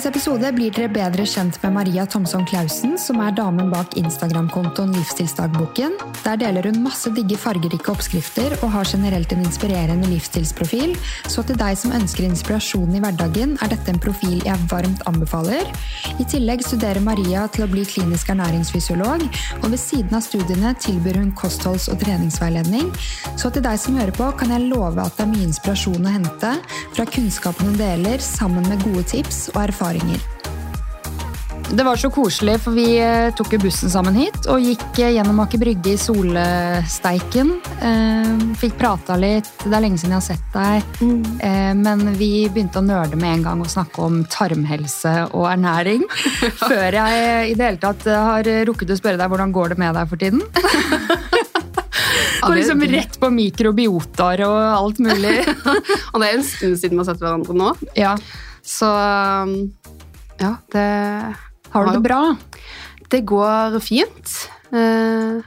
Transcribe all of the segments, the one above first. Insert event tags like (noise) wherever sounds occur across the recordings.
dagens episode blir dere bedre kjent med Maria Thomsson Clausen, som er damen bak Instagram-kontoen Livsstilsdagboken. Der deler hun masse digge fargerike oppskrifter og har generelt en inspirerende livsstilsprofil. Så til deg som ønsker inspirasjon i hverdagen, er dette en profil jeg varmt anbefaler. I tillegg studerer Maria til å bli klinisk ernæringsfysiolog, og ved siden av studiene tilbyr hun kostholds- og treningsveiledning. Så til deg som hører på, kan jeg love at det er mye inspirasjon å hente fra kunnskapen hun deler, sammen med gode tips og erfaringer. Det var så koselig, for vi eh, tok jo bussen sammen hit og gikk eh, gjennom Aker Brygge i solsteiken. Eh, fikk prata litt. Det er lenge siden jeg har sett deg. Mm. men vi begynte å nerde med en gang og snakke om tarmhelse og ernæring. (laughs) (laughs) før jeg i det hele tatt har rukket å spørre deg hvordan går det med deg for tiden. (laughs) Og liksom rett på mikrobiotaer og alt mulig. Og det er en stund siden vi har sett hverandre nå. Ja. Så um, ja, det Har du det bra? Det går fint. Eh,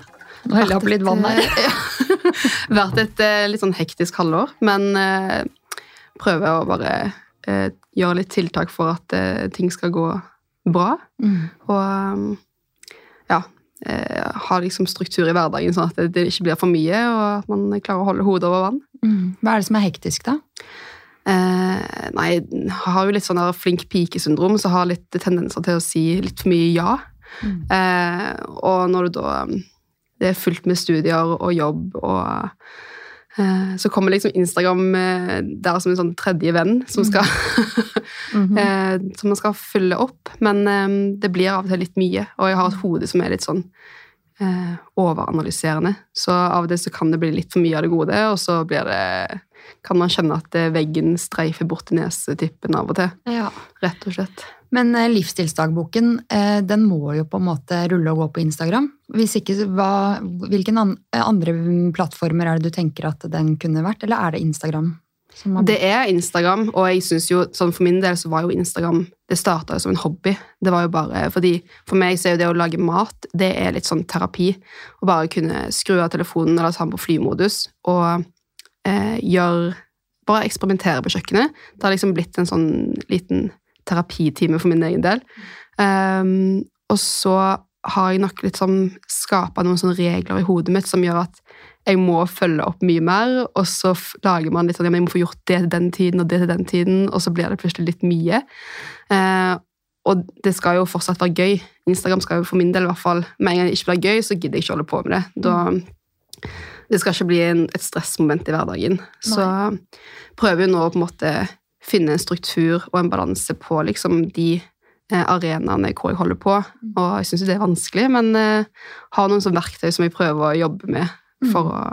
Nå heller jeg opp litt vann her. (laughs) Ja. Vært et eh, litt sånn hektisk halvår, men eh, prøver å bare eh, gjøre litt tiltak for at eh, ting skal gå bra. Mm. Og um, ja, eh, ha liksom struktur i hverdagen, sånn at det, det ikke blir for mye, og at man klarer å holde hodet over vann. Mm. Hva er det som er hektisk, da? Eh, nei, jeg har jo litt sånn flink pike-syndrom, så har litt tendenser til å si litt for mye ja. Mm. Eh, og når du da um, Det er fullt med studier og jobb og eh, Så kommer liksom Instagram eh, der som en sånn tredje venn som skal (laughs) (laughs) mm eh, Som man skal fylle opp. Men det blir av og til litt mye, og jeg har et hode som er litt sånn eh, overanalyserende. Så av og til så kan det bli litt for mye av det gode, og så blir det kan man kjenne at eh, veggen streifer bort til nesetippen av og til. Ja. Rett og slett. Men eh, livsstilsdagboken eh, den må jo på en måte rulle og gå på Instagram. Hvis ikke, hva, Hvilke andre plattformer er det du tenker at den kunne vært, eller er det Instagram? Har- Det er Instagram, og jeg synes jo, sånn for min del så var jo Instagram Det starta jo som en hobby. Det var jo bare fordi For meg så er jo det å lage mat det er litt sånn terapi. Å bare kunne skru av telefonen eller ta den på flymodus og eh, gjør Bare eksperimentere på kjøkkenet. Det har liksom blitt en sånn liten terapitime for min egen del. Um, og så har jeg nok litt sånn skapa noen sånne regler i hodet mitt som gjør at jeg må følge opp mye mer, og så lager man litt sånn, ja, men jeg må få gjort det til den tiden og det til den tiden, og så blir det plutselig litt mye. Eh, og det skal jo fortsatt være gøy. Instagram skal jo for min del i hvert fall, med en gang det ikke blir gøy, så gidder jeg ikke holde på med det. Da, det skal ikke bli en, et stressmoment i hverdagen. Så prøver jo nå å på en måte finne en struktur og en balanse på liksom de eh, arenaene hvor jeg holder på. Og jeg syns det er vanskelig, men eh, har noen sånne verktøy som jeg prøver å jobbe med for å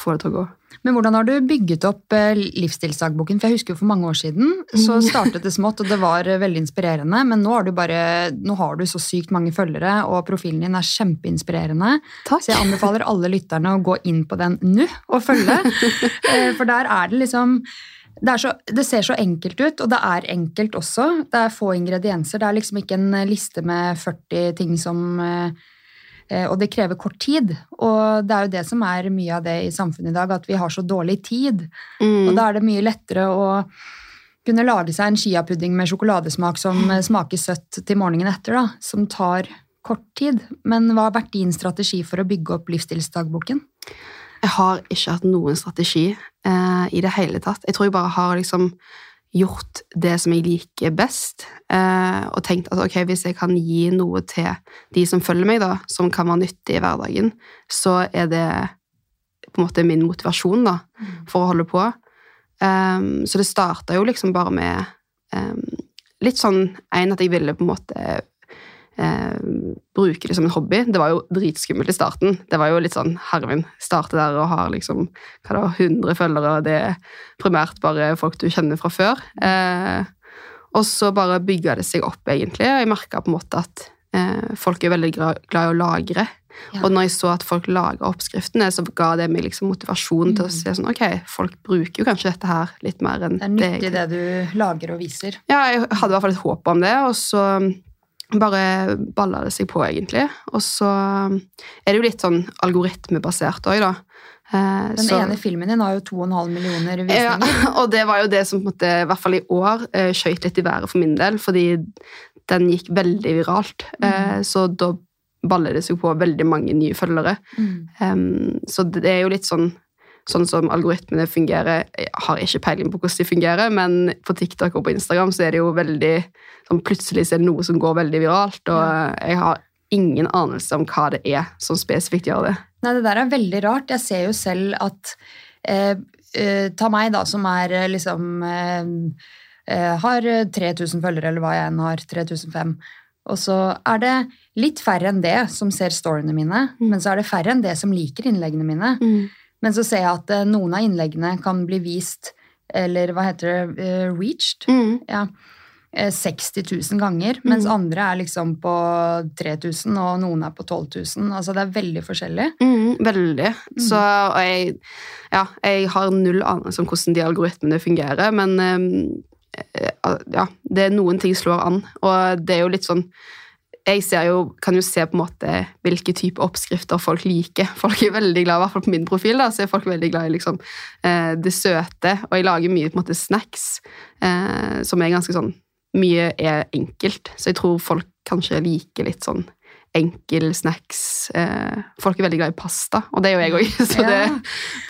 få det til å gå. Men hvordan har du bygget opp eh, livsstilsdagboken? For jeg husker jo for mange år siden så startet det smått, og det var eh, veldig inspirerende. Men nå har du bare, nå har du så sykt mange følgere, og profilen din er kjempeinspirerende. Takk. Så jeg anbefaler alle lytterne å gå inn på den nå og følge. (laughs) Eh, For der er det liksom det, så, det ser så enkelt ut, og det er enkelt også. Det er få ingredienser. Det er liksom ikke en liste med 40 ting som eh, Og det krever kort tid. Og det er jo det som er mye av det i samfunnet i dag, at vi har så dårlig tid. Mm. Og da er det mye lettere å kunne lage seg en chiapudding med sjokoladesmak som eh, smaker søtt til morgenen etter, da, som tar kort tid. Men hva har vært din strategi for å bygge opp livsstilsdagboken? Jeg har ikke hatt noen strategi eh, i det hele tatt. Jeg tror jeg bare har liksom gjort det som jeg liker best, eh, og tenkt at ok, hvis jeg kan gi noe til de som følger meg, da, som kan være nyttig i hverdagen, så er det på en måte min motivasjon da, for å holde på. Um, så det starta jo liksom bare med um, litt sånn en at jeg ville på en måte eh, bruke det som en hobby. Det var jo dritskummelt i starten. Det var jo litt sånn Hervin, starte der og har liksom hva da, 100 følgere, og det er primært bare folk du kjenner fra før. Eh, og så bare bygga det seg opp, egentlig. og Jeg merka på en måte at eh, folk er veldig glad i å lagre. Ja. Og når jeg så at folk laga oppskriftene, så ga det meg liksom motivasjon til å Mm. se sånn, ok, folk bruker jo kanskje dette her litt mer enn Det er nyttig jeg- det du lager og viser. ja, jeg hadde i hvert fall et håp om det, og så bare balla det seg på, egentlig. Og så er det jo litt sånn algoritmebasert òg, da. Eh, Den så- ene filmen din har jo 2,5 millioner visninger. ja, (laughs) og det var jo det som på en måte, i hvert fall i år eh, skjøt litt i været for min del, fordi den gikk veldig viralt. Eh, så da baller det seg på veldig mange nye følgere. Mm. Um, så det er jo litt sånn Sånn som algoritmene fungerer Jeg har ikke peiling på hvordan de fungerer, men på TikTok og på Instagram så er det jo veldig sånn Plutselig er det noe som går veldig viralt, og jeg har ingen anelse om hva det er som spesifikt gjør det. Nei, det der er veldig rart. Jeg ser jo selv at eh, eh, Ta meg, da, som er eh, liksom eh, eh, Har 3000 følgere, eller hva jeg enn har. 3005. Og så er det litt færre enn det som ser storyene mine, men så er det færre enn det som liker innleggene mine. Men så ser jeg at eh, noen av innleggene kan bli vist, eller hva heter det, eh, reached, Mm. ja, eh, 60 000 ganger, mens andre er liksom på 3000, og noen er på 12 000. Altså det er veldig forskjellig. Mm, veldig. Så og jeg, ja, jeg har null anelse om hvordan de algoritmene fungerer, men eh, ja, det er noen ting slår an, og det er jo litt sånn jeg jo, kan jo se på en måte hvilke type oppskrifter folk liker. Folk er veldig glad, i hvert fall på min profil, da, så er folk veldig glad i liksom, eh, det søte. Og jeg lager mye på en måte snacks, eh, som er ganske sånn Mye er enkelt, så jeg tror folk kanskje liker litt sånn enkel snacks. Eh, folk er veldig glad i pasta, og det er jo jeg òg, (laughs) så det Ja.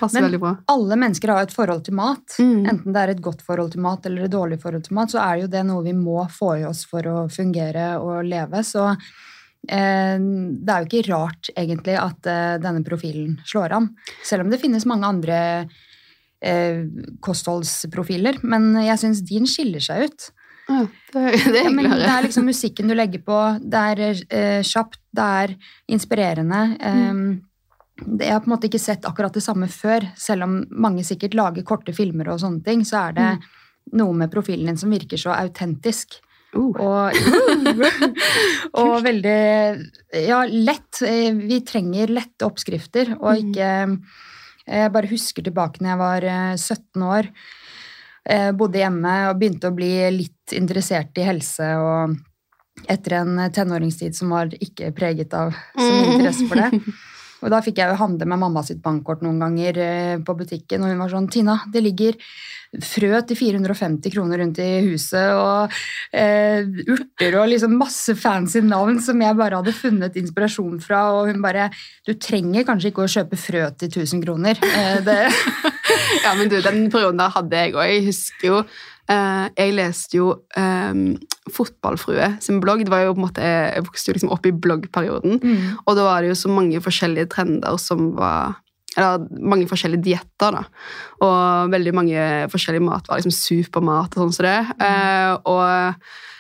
passer Men veldig bra. alle mennesker har et forhold til mat. Mm. Enten det er et godt forhold til mat eller et dårlig forhold til mat, så er jo det noe vi må få i oss for å fungere og leve. Så eh, det er jo ikke rart egentlig at eh, denne profilen slår an. Selv om det finnes mange andre eh, kostholdsprofiler. Men jeg syns din skiller seg ut. Ja, det, det er Ja, men det er liksom musikken du legger på. Det er eh, kjapt, det er inspirerende. Mm. Eh, det, jeg har på en måte ikke sett akkurat det samme før. Selv om mange sikkert lager korte filmer og sånne ting, så er det Mm. noe med profilen din som virker så autentisk. Uh, Og, (laughs) (laughs) og veldig ja, lett. Eh, Vi trenger lette oppskrifter, og Mm. ikke Jeg bare husker tilbake når jeg var eh, 17 år. Eh, Bodde hjemme og begynte å bli litt interessert i helse. og etter en tenåringstid som var ikke preget av så mye Mm. interesse for det. (laughs) Og da fikk jeg jo handle med mamma sitt bankkort noen ganger eh, på butikken, og hun var sånn 'Tina, det ligger frø til 450 kroner rundt i huset', og eh, urter og liksom masse fancy navn som jeg bare hadde funnet inspirasjon fra, og hun bare 'Du trenger kanskje ikke å kjøpe frø til 1000 kroner'. Eh, (laughs) Ja, men du, den perioden der hadde jeg òg. Jeg husker jo Jeg leste jo um, Fotballfrue sin blogg. Det var jo på en måte, Jeg vokste jo liksom opp i bloggperioden. mm, Og da var det jo så mange forskjellige trender som var Eller mange forskjellige dietter, da. Og veldig mange forskjellige matvarer. Liksom supermat og sånn som det. Eh, og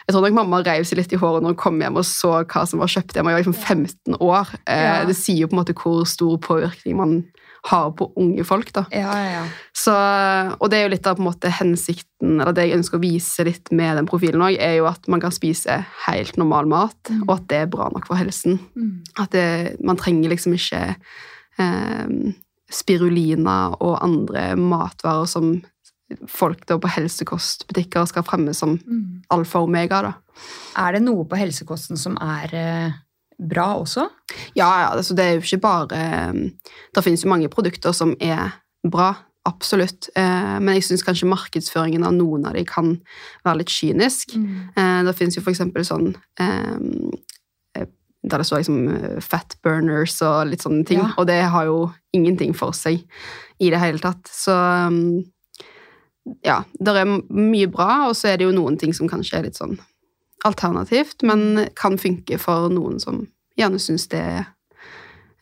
jeg tror nok mamma reiv seg litt i håret når hun kom hjem og så hva som var kjøpt hjemme. Jeg var liksom 15 år. Eh, Ja. Det sier jo på en måte hvor stor påvirkning man har på unge folk. da. ja, ja, ja. Så, og det er jo litt av på en måte hensikten, eller det jeg ønsker å vise litt med den profilen òg, er jo at man kan spise helt normal mat, og at det er bra nok for helsen. Mm. At det, man trenger liksom ikke eh, spirulina og andre matvarer som folk da på helsekostbutikker skal fremme som Mm. alfa og omega. da. Er det noe på helsekosten som er eh, bra også? Ja, ja, altså det er jo ikke bare Det finnes jo mange produkter som er bra, absolutt. Eh, men jeg syns kanskje markedsføringen av noen av dem kan være litt kynisk. Mm. det finnes jo for eksempel sånn eh, Der det står liksom eh, fat burners og litt sånne ting. Ja. Og det har jo ingenting for seg i det hele tatt. Så um, ja, det er mye bra, og så er det jo noen ting som kanskje er litt sånn alternativt, men kan funke for noen som gjerne syns det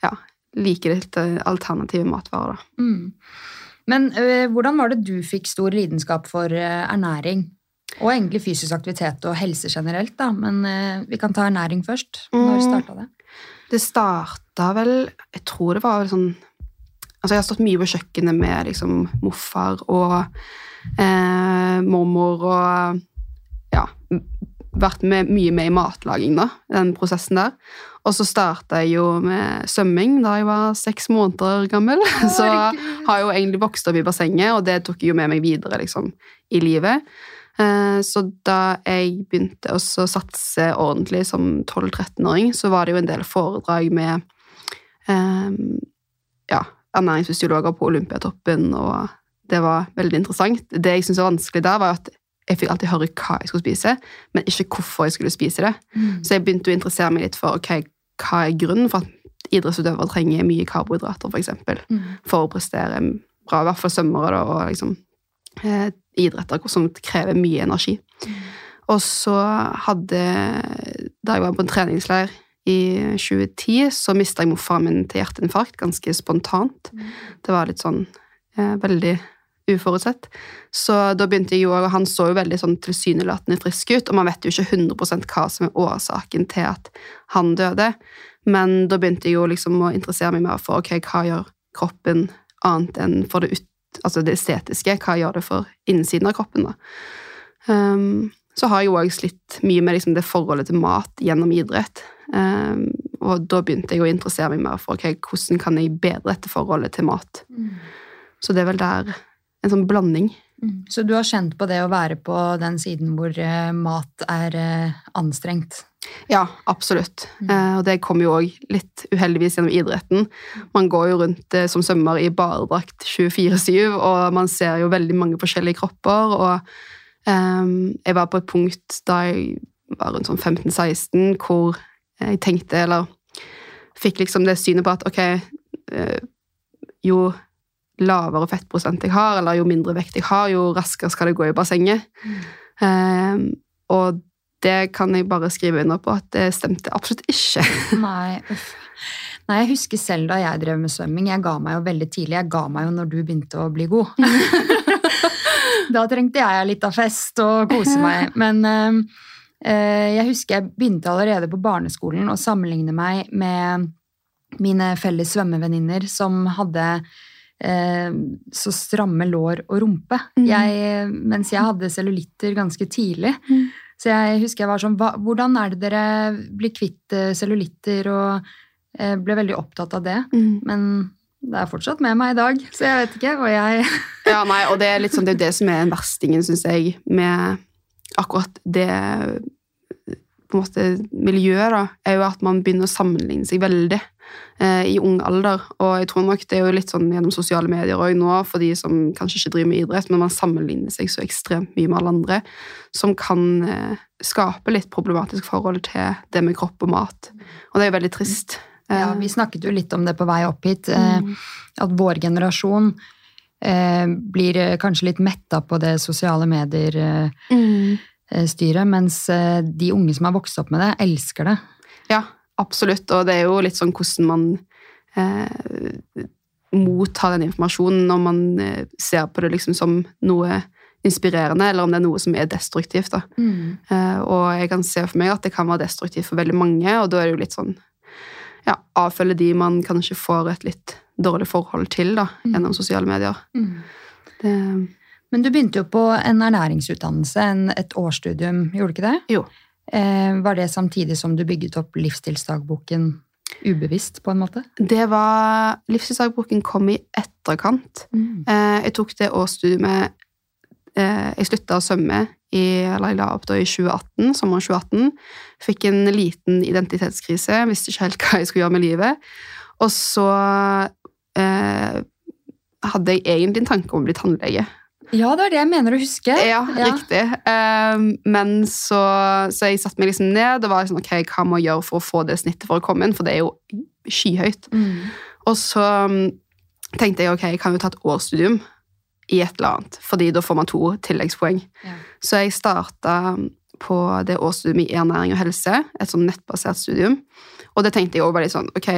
ja, liker litt eh, alternative matvarer. da. Mm. Men ø, hvordan var det du fikk stor lidenskap for ø, ernæring? Og egentlig fysisk aktivitet og helse generelt, da. Men ø, vi kan ta ernæring først. Når Mm. starta det? Det starta vel Jeg tror det var sånn Altså, jeg har stått mye på kjøkkenet med liksom morfar og eh, mormor og ja, vært med, mye med i matlaging, da, den prosessen der. Og så starta jeg jo med svømming da jeg var seks måneder gammel. (laughs) Så har jeg jo egentlig vokst opp i bassenget, og det tok jeg jo med meg videre liksom, i livet. Eh, Så da jeg begynte å satse ordentlig som 12-13-åring, så var det jo en del foredrag med eh, ja, ernæringsfysiologer på Olympiatoppen, og det var veldig interessant. Det jeg syntes var vanskelig der, var at jeg fikk alltid høre hva jeg skulle spise, men ikke hvorfor jeg skulle spise det. Mm. Så jeg begynte å interessere meg litt for okay, hva er grunnen for at idrettsutøvere trenger mye karbohydrater, for eksempel, Mm. for å prestere bra, i hvert fall svømmere og liksom, eh, idretter som krever mye energi. Og så hadde Da jeg var på en treningsleir i 2010, så mista jeg morfaren min til hjerteinfarkt ganske spontant. Det var litt sånn eh, veldig uforutsett. Så da begynte jeg jo, og han så jo veldig sånn tilsynelatende frisk ut, og man vet jo ikke 100 hva som er årsaken til at han døde. Men da begynte jeg jo liksom å interessere meg mer for ok, hva gjør kroppen annet enn for det, ut, altså det estetiske. Hva gjør det for innsiden av kroppen, da? Um, så har jeg jo òg slitt mye med liksom det forholdet til mat gjennom idrett. Um, og da begynte jeg å interessere meg mer for ok, hvordan kan jeg bedre dette forholdet til mat. Så det er vel der en sånn blanding. Mm. Så du har kjent på det å være på den siden hvor eh, mat er eh, anstrengt? Ja, absolutt. Eh, og det kommer jo òg litt uheldigvis gjennom idretten. Man går jo rundt eh, som svømmer i baredrakt 24-7, og man ser jo veldig mange forskjellige kropper. Og eh, jeg var på et punkt da jeg var rundt sånn 15-16, hvor jeg tenkte, eller fikk liksom det synet på at ok, jo lavere fettprosent jeg har, eller jo mindre vekt jeg har, jo raskere skal det gå i bassenget. Eh, og det kan jeg bare skrive under på at det stemte absolutt ikke. (laughs) Nei, uff. Nei, jeg husker selv da jeg drev med svømming. Jeg ga meg jo veldig tidlig. Jeg ga meg jo når du begynte å bli god. (laughs) da trengte jeg litt av fest og kose meg. (laughs) Men eh, jeg husker jeg begynte allerede på barneskolen å sammenligne meg med mine felles svømmevenninner som hadde så stramme lår og rumpe. Mm. Jeg, mens jeg hadde cellulitter ganske tidlig. Mm. Så jeg husker jeg var sånn hva, Hvordan er det dere blir kvitt eh, cellulitter? Og eh, ble veldig opptatt av det. Men det er fortsatt med meg i dag, så jeg vet ikke. Og jeg (laughs) Ja, nei, og det er litt sånn, det er det som er verstingen, syns jeg, med akkurat det på en måte miljøet, da, er jo at man begynner å sammenligne seg veldig eh, i ung alder. Og jeg tror nok det er jo litt sånn gjennom sosiale medier òg nå, for de som kanskje ikke driver med idrett, men man sammenligner seg så ekstremt mye med alle andre, som kan eh, skape litt problematisk forhold til det med kropp og mat. Og det er jo veldig trist. ja, Eh, Vi snakket jo litt om det på vei opp hit. mm. at vår generasjon eh, blir eh, kanskje litt metta på det sosiale medier-styret, mm. mens eh, de unge som har vokst opp med det, elsker det. Ja, absolutt. Og det er jo litt sånn hvordan man eh, mottar den informasjonen når man eh, ser på det liksom som noe inspirerende, eller om det er noe som er destruktivt. da. Eh, og jeg kan se for meg at det kan være destruktivt for veldig mange, og da er det jo litt sånn ja, avfølge de man kanskje får et litt dårlig forhold til da, gjennom sosiale medier. Det, Men du begynte jo på en ernæringsutdannelse, en, et årsstudium, gjorde du ikke det? jo. Eh, var det samtidig som du bygget opp livsstilsdagboken ubevisst, på en måte? Det var Livsstilsdagboken kom i etterkant. Eh, jeg tok det årsstudiet eh, Jeg slutta å svømme i, eller jeg la opp da i 2018, sommeren 2018. Fikk en liten identitetskrise, visste ikke helt (laughs) hva jeg skulle gjøre med livet. Og så eh, hadde jeg egentlig en tanke om å bli tannlege. Ja, det var det jeg mener å huske. Ja, riktig. Eh, men så, så jeg satte meg liksom ned og var sånn, ok, hva må jeg gjøre for å få det snittet for å komme inn, for det er jo skyhøyt. Mm. Og så mm, tenkte jeg ok, jeg kan jo ta et årsstudium i et eller annet, fordi da får man to tilleggspoeng. Ja. Så jeg starta på det årsstudium i ernæring og helse, et sånn nettbasert studium. Og det tenkte jeg også var litt sånn, ok,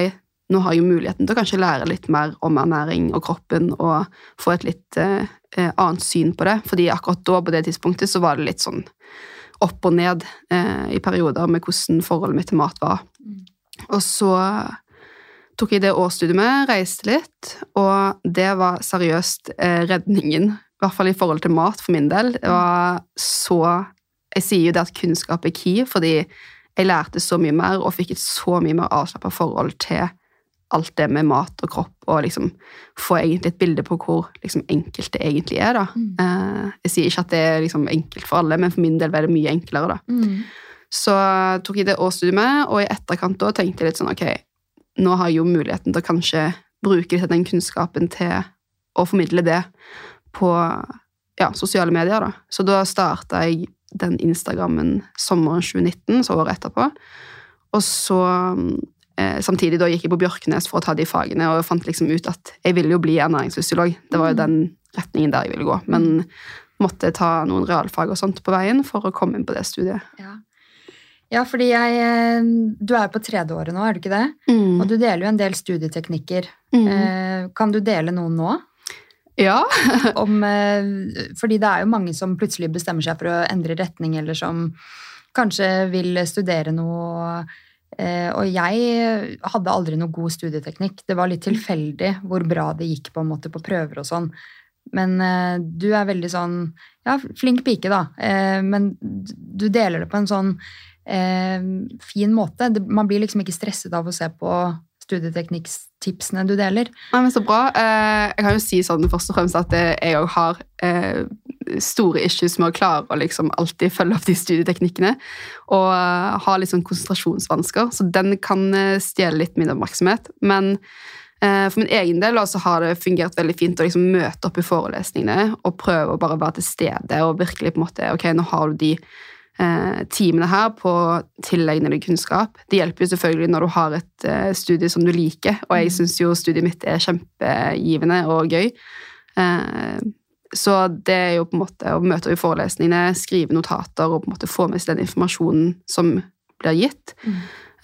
nå har jeg jo muligheten til å kanskje lære litt mer om ernæring og kroppen, og få et litt eh, annet syn på det. Fordi akkurat da, på det tidspunktet, så var det litt sånn opp og ned eh, i perioder med hvordan forholdet mitt til mat var. Mm. Og så tok jeg det årsstudiet, med, reiste litt, og det var seriøst eh, redningen, i hvert fall i forhold til mat for min del. Det var så Jeg sier jo det at kunnskap er key, fordi jeg lærte så mye mer og fikk et så mye mer avslappa forhold til alt det med mat og kropp, og liksom få egentlig et bilde på hvor liksom, enkelt det egentlig er. da. Mm. Eh, jeg sier ikke at det er liksom, enkelt for alle, men for min del var det mye enklere. da. Mm. Så tok jeg det årsstudiet med, og i etterkant da tenkte jeg litt sånn ok, nå har jeg jo muligheten til å kanskje bruke litt av den kunnskapen til å formidle det på ja, sosiale medier. Da. Så da starta jeg den Instagrammen sommeren 2019, så året etterpå. Og så eh, Samtidig da gikk jeg på Bjørknes for å ta de fagene, og fant liksom ut at jeg ville jo bli ernæringsfysiolog. Det var jo den retningen der jeg ville gå. Men måtte ta noen realfag og sånt på veien for å komme inn på det studiet. Ja. Ja, fordi jeg eh, Du er jo på tredjeåret nå, er du ikke det? Mm. Og du deler jo en del studieteknikker. Mm. Eh, Kan du dele noen nå? Ja. (laughs) Om, eh, fordi det er jo mange som plutselig bestemmer seg for å endre retning, eller som kanskje vil studere noe. Eh, Og jeg hadde aldri noe god studieteknikk. Det var litt tilfeldig hvor bra det gikk på en måte på prøver og sånn. Men eh, du er veldig sånn Ja, flink pike, da. Eh, men du deler det på en sånn fin måte. Man blir liksom ikke stresset av å se på studieteknikktipsene du deler. Nei, men Så bra. Eh, Jeg kan jo si sånn først og fremst at eh, jeg òg har eh, store issues med å klare å liksom alltid følge opp de studieteknikkene. Og har litt sånn konsentrasjonsvansker, så den kan stjele litt min oppmerksomhet. Men for min egen del også har det fungert veldig fint å liksom møte opp i forelesningene og prøve å bare være til stede og virkelig på en måte Ok, nå har du de timene her på å tilegne deg kunnskap. Det hjelper jo selvfølgelig når du har et eh, studie som du liker, og jeg syns jo studiet mitt er kjempegivende og gøy. Eh, så det er jo på en måte å møte i forelesningene, skrive notater og på en måte få med seg den informasjonen som blir gitt.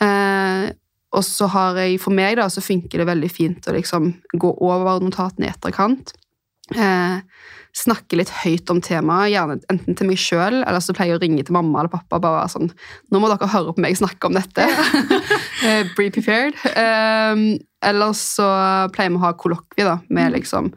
Eh, og så har jeg, for meg da, så funker det veldig fint å liksom gå over notatene i etterkant. Eh, snakke litt høyt om temaet, gjerne enten til meg sjøl, eller så pleier jeg å ringe til mamma eller pappa og bare være sånn Nå må dere høre på meg snakke om dette. (laughs) Eh, Be prepared. Um, eller så pleier vi å ha kollokvie da, med liksom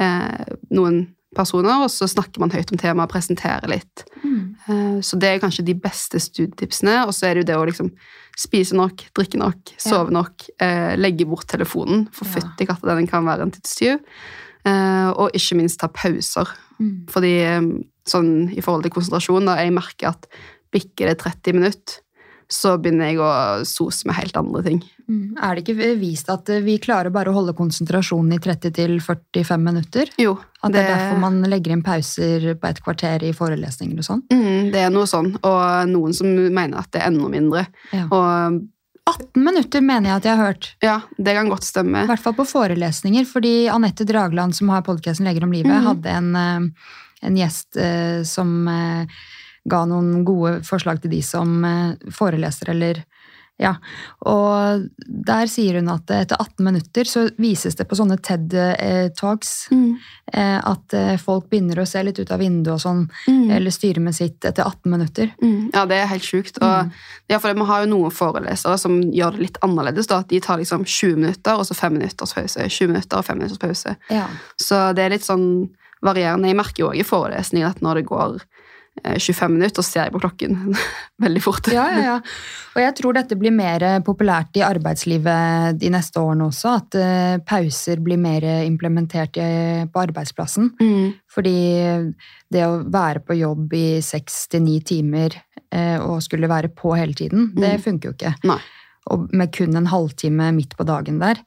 eh, noen personer, og så snakker man høyt om temaet, presenterer litt. Eh, Så det er kanskje de beste studietipsene. Og så er det jo det å liksom spise nok, drikke nok, sove nok, eh, legge bort telefonen. For Ja. fytti katta, den kan være en tidstyv. Eh, og ikke minst ta pauser. Mm. Fordi eh, sånn i forhold til konsentrasjon, da jeg merker at bikker det 30 minutter, så begynner jeg å sose med helt andre ting. Mm. Er det ikke vist at vi klarer bare å holde konsentrasjonen i 30-45 minutter? Jo, At det er derfor man legger inn pauser på et kvarter i forelesninger og sånn? mm, det er noe sånn. Og noen som mener at det er enda mindre. Ja. Og 18 minutter mener jeg at jeg har hørt. ja, det kan godt stemme. I hvert fall på forelesninger, fordi Anette Dragland, som har podkasten Leger om livet, mm. hadde en, eh, en gjest eh, som eh, ga noen gode forslag til de som foreleser, eller ja. Og der sier hun at etter 18 minutter så vises det på sånne TED-talks Mm. eh, at eh, folk begynner å se litt ut av vinduet og sånn, Mm. eller styre med sitt etter 18 minutter. Mm. Ja, det er helt sjukt. Og Mm. ja, for Vi har jo noen forelesere som gjør det litt annerledes. da, at De tar liksom 20 minutter og så 5 minutters pause. 20 minutter og 5 minutters pause. Ja. Så det er litt sånn varierende. Jeg merker jo også i forelesninger at når det går eh, 25 minutter, så ser jeg på klokken (laughs) veldig fort. Ja, ja, ja. Og jeg tror dette blir mer populært i arbeidslivet de neste årene også. At eh, pauser blir mer implementert i, på arbeidsplassen. Mm. Fordi det å være på jobb i seks til ni timer eh, og skulle være på hele tiden, det Mm. funker jo ikke. Nei. Og med kun en halvtime midt på dagen der.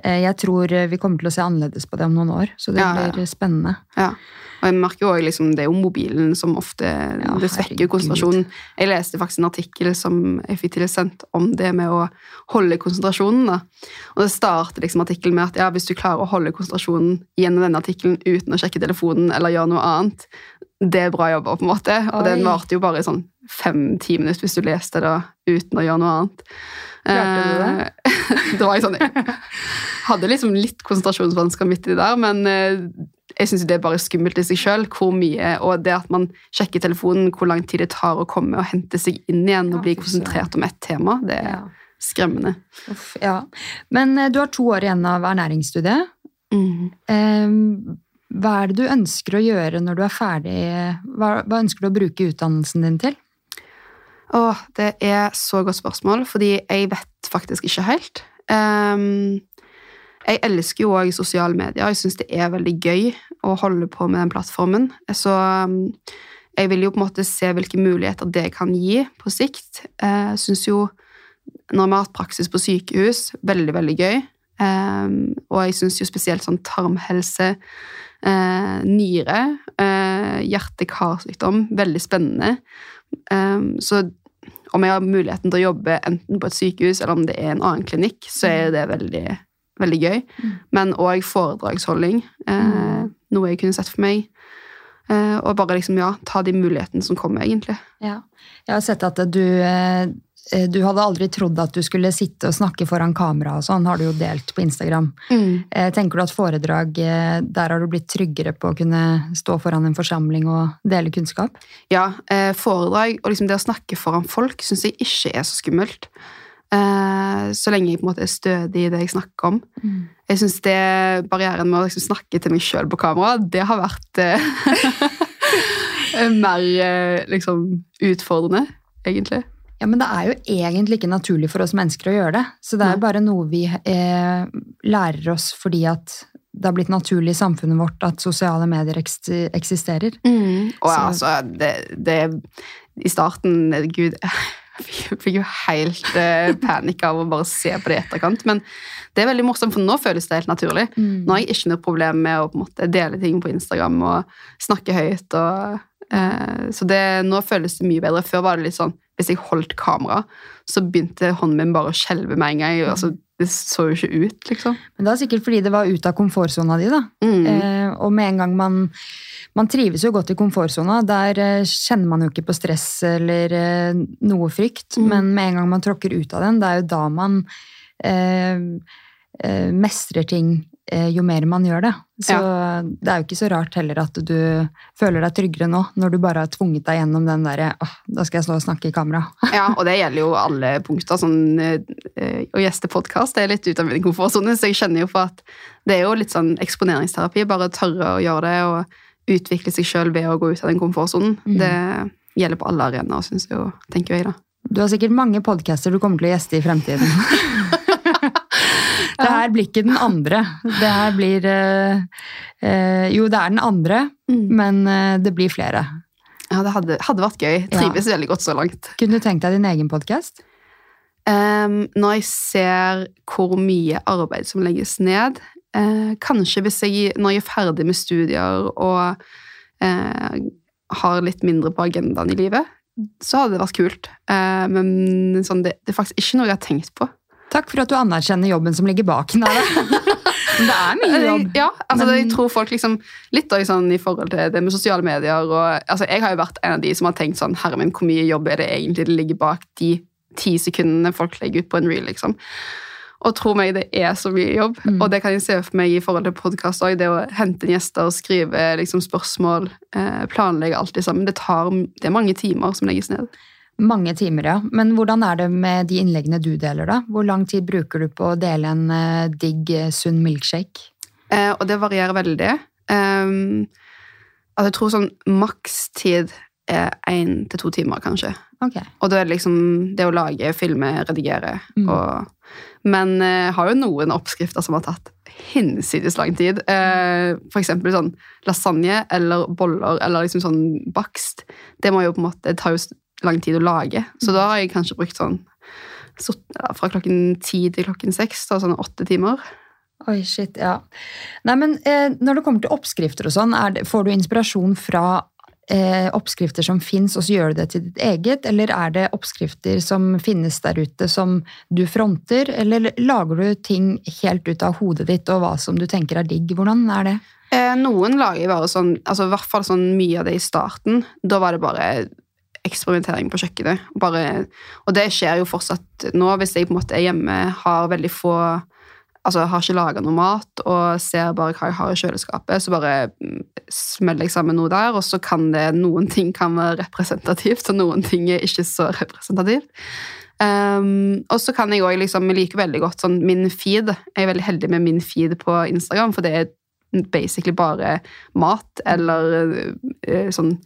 Eh, jeg tror vi kommer til å se annerledes på det om noen år, så det Ja, ja, ja. blir spennende. Ja. Og jeg merker jo også, liksom, Det er jo mobilen som ofte det svekker konsentrasjonen. Jeg leste faktisk en artikkel som jeg fikk tilsendt om det med å holde konsentrasjonen. da. Og det starter liksom artikkelen med at ja, hvis du klarer å holde konsentrasjonen gjennom denne artikkelen uten å sjekke telefonen eller gjøre noe annet, det er bra jobba, på en måte. Og den varte jo bare i sånn fem-ti minutter hvis du leste det uten å gjøre noe annet. Klarte du det? (laughs) det var jeg sånn Jeg hadde liksom litt konsentrasjonsvansker midt i det der, men eh, jeg syns det er bare skummelt i seg sjøl hvor mye Og det at man sjekker telefonen, hvor lang tid det tar å komme og hente seg inn igjen og bli konsentrert om ett tema, det er skremmende. Uff, ja. Men eh, du har to år igjen av ernæringsstudiet. Mm. Hva er det du ønsker å gjøre når du er ferdig? Hva, hva ønsker du å bruke utdannelsen din til? Åh, det er så godt spørsmål, fordi jeg vet faktisk ikke helt. Um, jeg elsker jo òg sosiale medier. Jeg syns det er veldig gøy å holde på med den plattformen. Så um, jeg vil jo på en måte se hvilke muligheter det kan gi på sikt. Jeg syns jo, når vi har hatt praksis på sykehus, veldig, veldig gøy. Um, og jeg syns jo spesielt sånn tarmhelse, uh, nyre, uh, hjerte-karsykdom, veldig spennende. Um, så om jeg har muligheten til å jobbe enten på et sykehus eller om det er en annen klinikk, så er det veldig, veldig gøy. Mm. Men òg foredragsholding, uh, noe jeg kunne sett for meg. og bare liksom, ja, ta de mulighetene som kommer, egentlig. Ja. Jeg har sett at du Eh, du hadde aldri trodd at du skulle sitte og snakke foran kamera og sånn, har du jo delt på Instagram. Mm. Eh, tenker du at foredrag, eh, der har du blitt tryggere på å kunne stå foran en forsamling og dele kunnskap? Ja, foredrag og liksom det å snakke foran folk syns jeg ikke er så skummelt. Så lenge jeg på en måte er stødig i det jeg snakker om. Mm. Jeg syns barrieren med å liksom snakke til meg sjøl på kamera, det har vært (laughs) mer liksom utfordrende, egentlig. Ja, Men det er jo egentlig ikke naturlig for oss mennesker å gjøre det. Så det er jo bare noe vi eh, lærer oss fordi at det har blitt naturlig i samfunnet vårt at sosiale medier eksisterer. Mm. Og så. altså, det, det, I starten Gud, jeg fikk jo helt eh, panikk av å bare se på det i etterkant. Men det er veldig morsomt, for nå føles det helt naturlig. Mm. Nå har jeg ikke noe problem med å måte dele ting på Instagram og snakke høyt. og Eh, så det, nå føles det mye bedre. Før var det litt sånn hvis jeg holdt kamera, så begynte hånden min bare å skjelve med en gang. Altså, det så jo ikke ut, liksom. Men det er sikkert fordi det var ute av komfortsona di, da. Mm. Eh, og med en gang man man trives jo godt i komfortsona. Der eh, kjenner man jo ikke på stress eller eh, noe frykt. Mm. Men med en gang man tråkker ut av den, det er jo da man eh, mestrer ting jo mer man gjør det. Så ja. det er jo ikke så rart heller at du føler deg tryggere nå, når du bare har tvunget deg gjennom den derre åh, da skal jeg stå og snakke i kamera. (laughs) ja, og det gjelder jo alle punkter. Sånn, eh, å gjeste podkast er litt ut av min komfortsone, så jeg kjenner jo på at det er jo litt sånn eksponeringsterapi. Bare tørre å gjøre det og utvikle seg sjøl ved å gå ut av den komfortsonen. Mm. Det gjelder på alle arenaer, syns jeg, tenker jeg da. Du har sikkert mange podcaster du kommer til å gjeste i fremtiden. (laughs) Det her blir ikke den andre. Det her blir uh, uh, Jo, det er den andre, mm. men uh, det blir flere. Ja, det hadde, hadde vært gøy. Trives ja. veldig godt så langt. Kunne du tenkt deg din egen podkast? Um, når jeg ser hvor mye arbeid som legges ned Kanskje hvis jeg, når jeg er ferdig med studier og har litt mindre på agendaen i livet, så hadde det vært kult. men sånn, det, det er faktisk ikke noe jeg har tenkt på. Takk for at du anerkjenner jobben som ligger bak. (laughs) Men det er mye jobb. Ja, altså men... jeg tror folk liksom, Litt sånn i forhold til det med sosiale medier og, altså Jeg har jo vært en av de som har tenkt sånn Herre min, hvor mye jobb er det egentlig det ligger bak de ti sekundene folk legger ut på en reel, liksom. Og tro meg, det er så mye jobb. Mm. Og det kan jeg se for meg i forhold til podkast òg. Det å hente inn gjester, skrive liksom, spørsmål, eh, planlegge alt det sammen. Det, tar, det er mange timer som legges ned. Mange timer, ja. Men hvordan er det med de innleggene du deler, da? Hvor lang tid bruker du på å dele en uh, digg, eh, sunn milkshake? Eh, og det varierer veldig. Um, altså jeg tror sånn makstid er én til to timer, kanskje. Okay. Og da er det liksom det å lage, filme, redigere mm. og Men jeg uh, har jo noen oppskrifter som har tatt hinsides lang tid. Uh, for eksempel sånn lasagne eller boller eller liksom sånn bakst. Det må jo på en måte, ta jo lang tid å lage. Så da har jeg kanskje brukt sånn så, ja, fra klokken ti til klokken seks, da sånn åtte timer. Oi, shit, ja. Nei, men eh, Når det kommer til oppskrifter og sånn, det, får du inspirasjon fra eh, oppskrifter som fins, og så gjør du det til ditt eget? Eller er det oppskrifter som finnes der ute, som du fronter? Eller lager du ting helt ut av hodet ditt og hva som du tenker er digg? Hvordan er det? Eh, noen lager bare sånn, altså i hvert fall sånn mye av det i starten. Da var det bare eksperimentering på kjøkkenet. Bare, og det skjer jo fortsatt nå, hvis jeg på en måte er hjemme, har veldig få Altså har ikke laga noe mat og ser bare hva jeg har i kjøleskapet, så bare mm, smeller jeg sammen noe der, og så kan det Noen ting kan være representativt, og noen ting er ikke så representativt. Um, og så kan jeg òg liksom Jeg liker veldig godt sånn min feed. Jeg er veldig heldig med min feed på Instagram, for det er basically bare mat eller uh, sånn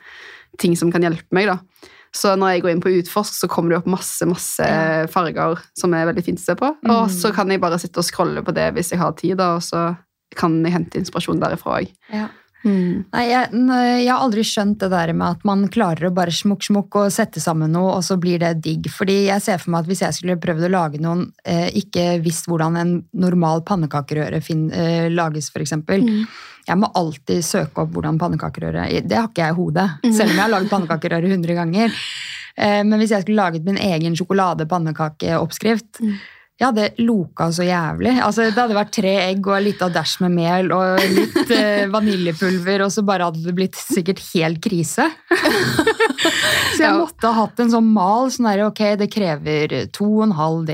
ting som kan hjelpe meg. da. Så når jeg går inn på Utforsk, så kommer det opp masse masse farger som er veldig fint å se på. Mm. Og så kan jeg bare sitte og scrolle på det hvis jeg har tid, da, og så kan jeg hente inspirasjon derifra òg. Ja. Nei, jeg, jeg har aldri skjønt det der med at man klarer å bare smukk, smukk og sette sammen noe, og så blir det digg. Fordi jeg ser for meg at hvis jeg skulle prøvd å lage noen, eh, ikke visst hvordan en normal pannekakerøre fin, eh, lages, for eksempel. Jeg må alltid søke opp hvordan pannekakerøre Det har ikke jeg i hodet, selv om jeg har lagd pannekakerøre 100 ganger. Eh, men hvis jeg skulle laget min egen sjokolade-pannekakeoppskrift jeg det loka så jævlig. Altså, det hadde vært tre egg og litt av dash med mel og litt eh, (laughs) vaniljepulver, og så bare hadde det blitt sikkert helt krise. (laughs) så jeg måtte ha hatt en sånn mal. sånn der, ok, Det krever 2,5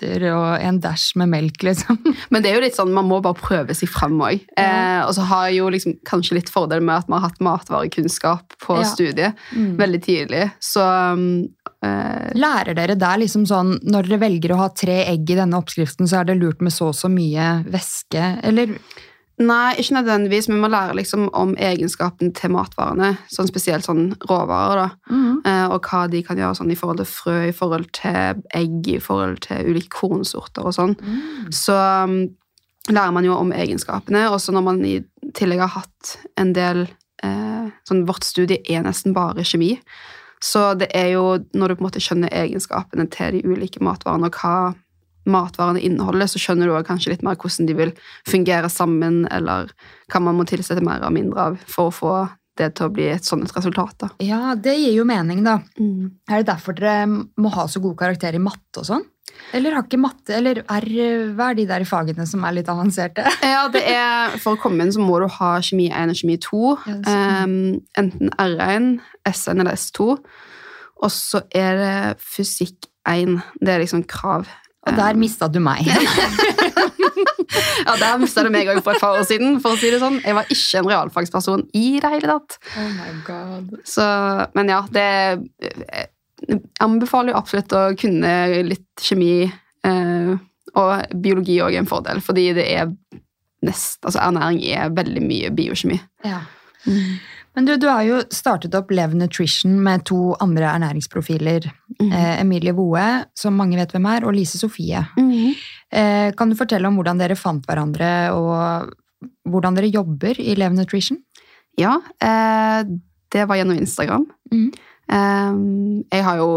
dl og en dash med melk, liksom. (laughs) Men det er jo litt sånn, man må bare prøve seg frem òg. Eh, og så har jeg jo liksom kanskje litt fordel med at vi har hatt matvarekunnskap på Ja. studiet veldig tidlig. Så um, Lærer dere der liksom sånn, når dere velger å ha tre egg i denne oppskriften, så er det lurt med så og så mye væske, eller? Nei, ikke nødvendigvis. Vi må lære liksom om egenskapen til matvarene. Sånn spesielt sånn råvarer, da. Eh, og hva de kan gjøre sånn i forhold til frø, i forhold til egg, i forhold til ulike kornsorter og sånn. Så um, lærer man jo om egenskapene. Og så når man i tillegg har hatt en del eh, sånn Vårt studie er nesten bare kjemi. Så det er jo når du på en måte skjønner egenskapene til de ulike matvarene, og hva matvarene inneholder, så skjønner du kanskje litt mer hvordan de vil fungere sammen, eller hva man må tilsette mer og mindre av for å få det til å bli et sånt resultat. Da. Ja, det gir jo mening, da. Er det derfor dere må ha så god karakter i matte og sånn? Eller har ikke matte, eller R hva er de der fagene som er litt avanserte? (laughs) Ja, det er, For å komme inn så må du ha kjemi 1 og kjemi 2. Ja, um, enten R1, S1 eller S2. Og så er det fysikk 1. Det er liksom krav. Og der mista du meg. (laughs) Ja, Der mista du meg òg for et par år siden. for å si det sånn. Jeg var ikke en realfagsperson i det hele tatt. Oh my god. Så, men ja, det anbefaler jo absolutt å kunne litt kjemi. Eh, og biologi òg er en fordel, fordi det er nest, altså ernæring er veldig mye biokjemi. Ja. Men du, du har jo startet opp Lev Nutrition med to andre ernæringsprofiler. Eh, Emilie Voe, som mange vet hvem er, og Lise Sofie. Eh, kan du fortelle om hvordan dere fant hverandre, og hvordan dere jobber i Lev Nutrition? Ja, eh, det var gjennom Instagram. Mhm. Eh, jeg har jo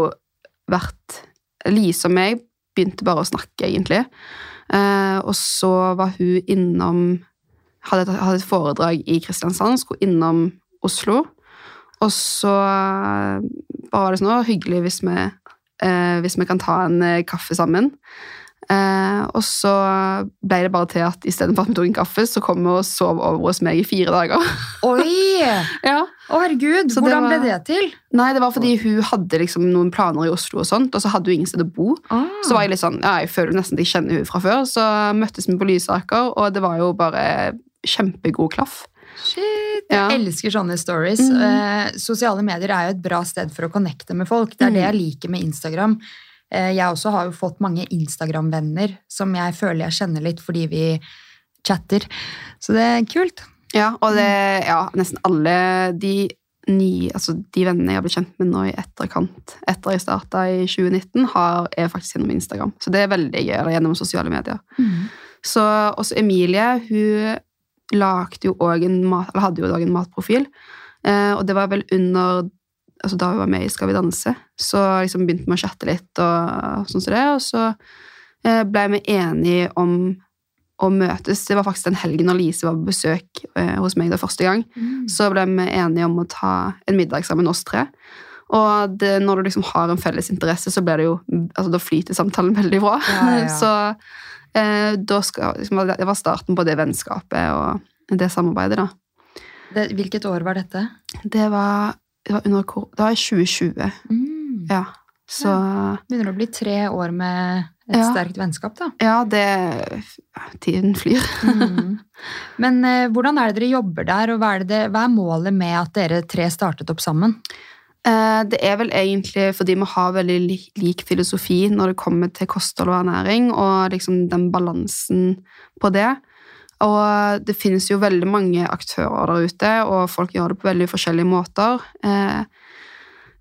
vært Lise og meg begynte bare å snakke, egentlig. Eh, og så var hun innom hadde et, hadde et foredrag i Kristiansand, skulle innom Oslo. Og så eh, bare var det sånn «Å, hyggelig hvis vi, eh, hvis vi kan ta en eh, kaffe sammen. Eh, og så ble det bare til at istedenfor at vi tok en kaffe, så kom vi og sov over hos meg i fire dager. (laughs) Oi! ja. Å, herregud! Så det Hvordan ble det til? Nei, det var fordi hun hadde liksom noen planer i Oslo, og sånt, og så hadde hun ingen sted å bo. Ah. Så var jeg litt sånn, ja, jeg føler nesten at jeg kjenner hun fra før, så møttes vi på Lysaker, og det var jo bare kjempegod klaff. Shit, jeg Ja. elsker sånne stories. Mm. Eh, sosiale medier er jo et bra sted for å connecte med folk. Det er det jeg liker med Instagram. Eh, jeg også har jo fått mange Instagram-venner som jeg føler jeg kjenner litt fordi vi chatter. Så det er kult. Ja, og det, ja, nesten alle de nye, altså de vennene jeg har blitt kjent med nå i etterkant, etter jeg startet i 2019, har, er faktisk gjennom Instagram. Så det er veldig gøy, eller gjennom sosiale medier. Så også Emilie, hun lagde jo òg en mat, eller hadde jo også en matprofil, eh, og det var vel under, altså da hun var med i Skal vi danse, så liksom begynte vi å chatte litt og sånn som det, og så eh, ble vi enige om å møtes. Det var faktisk den helgen når Lise var på besøk eh, hos meg da første gang. Så ble vi enige om å ta en middag sammen, oss tre. Og det, når du liksom har en felles interesse, så blir det jo altså Da flyter samtalen veldig bra. Ja, ja. (laughs) Så eh, da skal, liksom, det var starten på det vennskapet og det samarbeidet, da. Det, hvilket år var dette? Det var, det var under Det var i 2020. Mm. Ja. Så Begynner å bli tre år med et Ja. sterkt vennskap, da. ja, det Tiden flyr. Mm. (laughs) Men eh, hvordan er det dere jobber der, og hva er, det, hva er målet med at dere tre startet opp sammen? Eh, Det er vel egentlig fordi vi har veldig lik filosofi når det kommer til kosthold og ernæring, og liksom den balansen på det. Og det finnes jo veldig mange aktører der ute, og folk gjør det på veldig forskjellige måter. Eh,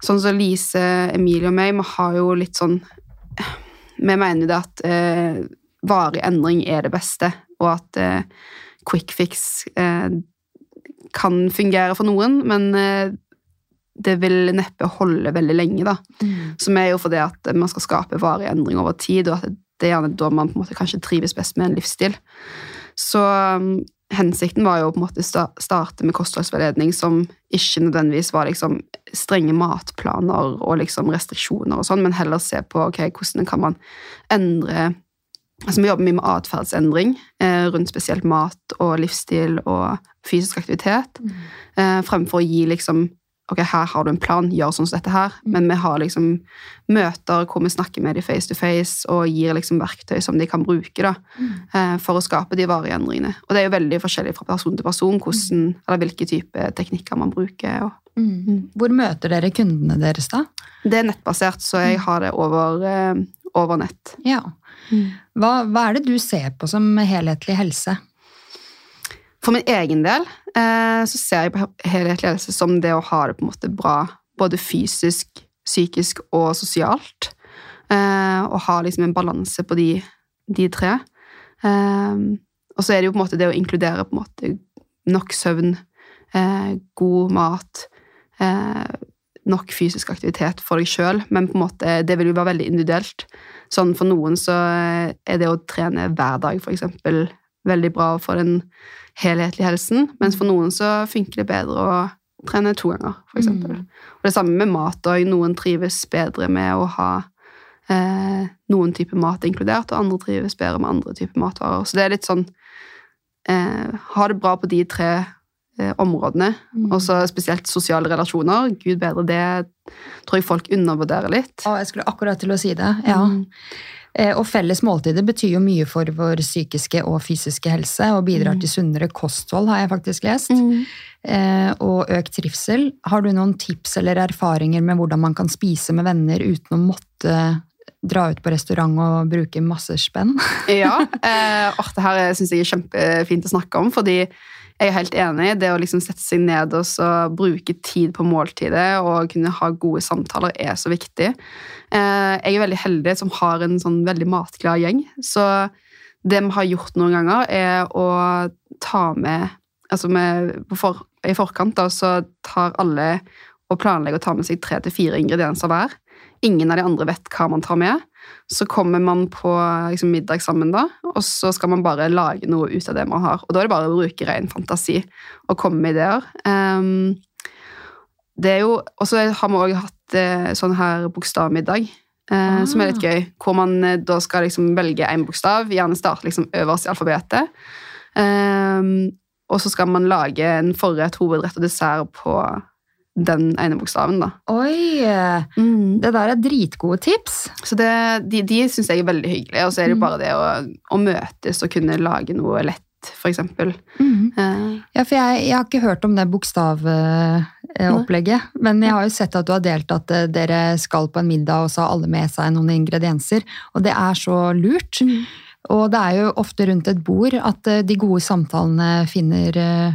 Sånn som Lise, Emilie og meg, vi har jo litt sånn Vi mener det at eh, varig endring er det beste, og at eh, quick fix eh, kan fungere for noen, men eh, det vil neppe holde veldig lenge, da. Mm. Som er jo fordi at man skal skape varig endring over tid, og at det er gjerne da man på en måte kanskje trives best med en livsstil. Så um, hensikten var jo på en måte sta- starte med kostholdsveiledning som ikke nødvendigvis var liksom strenge matplaner og liksom restriksjoner og sånn, men heller se på okay, hvordan kan man endre Altså Vi jobber mye med atferdsendring eh, rundt spesielt mat og livsstil og fysisk aktivitet, eh, fremfor å gi liksom ok, her har du en plan, gjør sånn som dette her. Men vi har liksom møter hvor vi snakker med dem face to face og gir liksom verktøy som de kan bruke da, eh, for å skape de varige endringene. Og det er jo veldig forskjellig fra person til person hvordan, eller hvilke type teknikker man bruker. Og Mm. Hvor møter dere kundene deres, da? det er nettbasert, så jeg har det over, eh, over nett. Ja. Hva, hva er det du ser på som helhetlig helse? For min egen del eh, så ser jeg på helhetlig ledelse som det å ha det på en måte bra både fysisk, psykisk og sosialt. Eh, og ha liksom en balanse på de, de tre. Eh, og så er det jo på en måte det å inkludere på en måte nok søvn, god mat, nok fysisk aktivitet for deg sjøl, men på en måte, det vil jo være veldig individuelt. Sånn For noen så er det å trene hver dag for eksempel, veldig bra for den helhetlige helsen, mens for noen så funker det bedre å trene to ganger, for eksempel. Og det samme med mat òg. Noen trives bedre med å ha eh, noen type mat inkludert, og andre trives bedre med andre typer matvarer. Så det er litt sånn eh, Ha det bra på de tre eh, områdene. Og så spesielt sosiale relasjoner. Gud bedre, det tror jeg folk undervurderer litt. Å, jeg skulle akkurat til å si det. Ja. Mm. Eh, Og felles måltider betyr jo mye for vår psykiske og fysiske helse, og bidrar til sunnere kosthold, har jeg faktisk lest. Eh, Og økt trivsel. Har du noen tips eller erfaringer med hvordan man kan spise med venner uten å måtte dra ut på restaurant og bruke masse spenn? (laughs) Ja. Eh, det her syns jeg er kjempefint å snakke om, fordi jeg er helt enig. Det å liksom sette seg ned og så bruke tid på måltidet og kunne ha gode samtaler er så viktig. Eh, jeg er veldig heldig som har en sånn veldig matglad gjeng. Så det vi har gjort noen ganger, er å ta med Altså med, for, i forkant da, så tar alle og planlegger å ta med seg tre til fire ingredienser hver. Ingen av de andre vet hva man tar med. Så kommer man på liksom, middag sammen, da, og så skal man bare lage noe ut av det man har. Og da er det bare å bruke ren fantasi og komme med ideer. Ehm, det er jo, Og så har vi òg hatt eh, sånn her bokstavmiddag, eh, som er litt gøy. Hvor man eh, da skal liksom velge én bokstav, gjerne starte liksom øverst i alfabetet. Ehm, og så skal man lage en forrett, hovedrett og dessert på den ene bokstaven. da. Oi! Det der er dritgode tips. Så det, de, de syns jeg er veldig hyggelige. Og så er det jo Mm. bare det å, å møtes og kunne lage noe lett, for eksempel. Uh, Ja, for jeg, jeg har ikke hørt om det bokstavopplegget, men jeg har jo sett at du har delt at uh, dere skal på en middag, og så har alle med seg noen ingredienser, og det er så lurt. Og det er jo ofte rundt et bord at eh, de gode samtalene finner eh,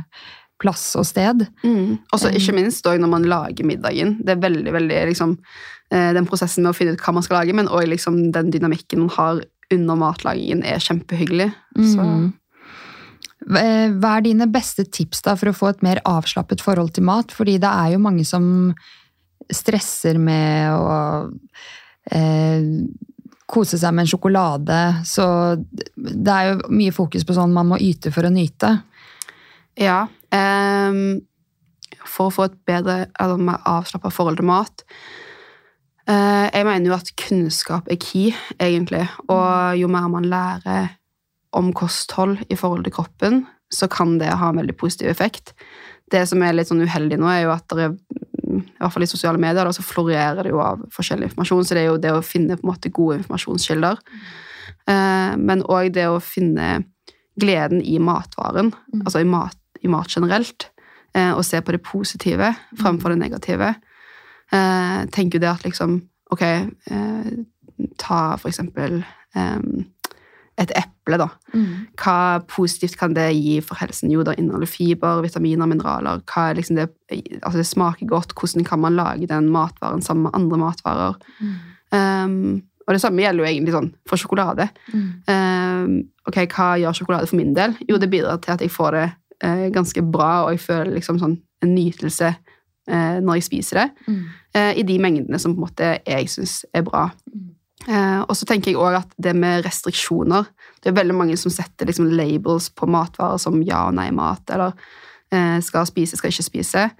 plass og sted. Mm. Og så ikke minst når man lager middagen. Det er veldig, veldig liksom, eh, Den prosessen med å finne ut hva man skal lage, men også liksom, den dynamikken man har under matlagingen, er kjempehyggelig. Så, Mm. Eh, Hva er dine beste tips da for å få et mer avslappet forhold til mat? Fordi det er jo mange som stresser med å eh, kose seg med en sjokolade. Så det er jo mye fokus på sånn man må yte for å nyte. ja. Eh, for å få et bedre, eller mer avslappa forhold til mat eh, Jeg mener jo at kunnskap er key, egentlig. Og jo mer man lærer om kosthold i forhold til kroppen, så kan det ha en veldig positiv effekt. Det som er litt sånn uheldig nå, er jo at det er, mm, i hvert fall i sosiale medier, da, så florerer det jo av forskjellig informasjon, så det er jo det å finne på en måte gode informasjonskilder. Eh, men òg det å finne gleden i matvaren, altså i mat, i mat generelt, eh, og se på det positive fremfor det negative. Eh, tenker jo det at liksom Ok, eh, ta for eksempel eh, et eple, da. Hva positivt kan det gi for helsen? Jo, det inneholder fiber, vitaminer, mineraler. Er liksom det, altså det smaker godt. Hvordan kan man lage den matvaren sammen med andre matvarer? Um, og det samme gjelder jo egentlig sånn for sjokolade. Um, ok, Hva gjør sjokolade for min del? Jo, det bidrar til at jeg får det uh, ganske bra, og jeg føler liksom sånn en nytelse eh, når jeg spiser det, Mm. eh, i de mengdene som på en måte jeg syns er bra. Mm. Eh, og så tenker jeg også at det med restriksjoner Det er veldig mange som setter liksom labels på matvarer som ja og nei-mat, eller eh, skal spise, skal ikke spise.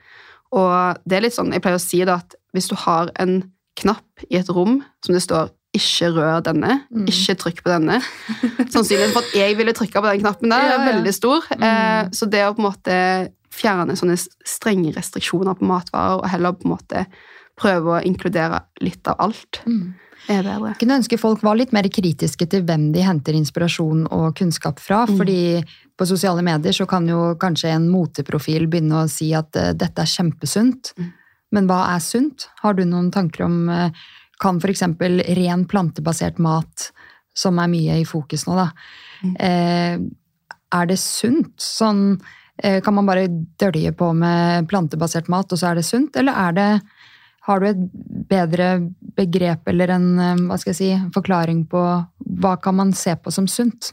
Og det er litt sånn, jeg pleier å si det at hvis du har en knapp i et rom som det står 'ikke rør denne', Mm. ikke trykk på denne (laughs) Sannsynligheten for at jeg ville trykka på den knappen der, Ja, er veldig stor. Eh, Mm. så det å på en måte fjerne sånne strenge restriksjoner på matvarer, og heller på en måte prøve å inkludere litt av alt, Mm. Er bedre. Kunne ønske folk var litt mer kritiske til hvem de henter inspirasjon og kunnskap fra. Mm. fordi på sosiale medier så kan jo kanskje en moteprofil begynne å si at uh, dette er kjempesunt. Mm. Men hva er sunt? Har du noen tanker om uh, Kan f.eks. ren plantebasert mat, som er mye i fokus nå, da. Mm. uh, er det sunt? Sånn Kan man bare dølje på med plantebasert mat, og så er det sunt? Eller er det har du et bedre begrep eller en eh, hva skal jeg si, forklaring på hva kan man se på som sunt?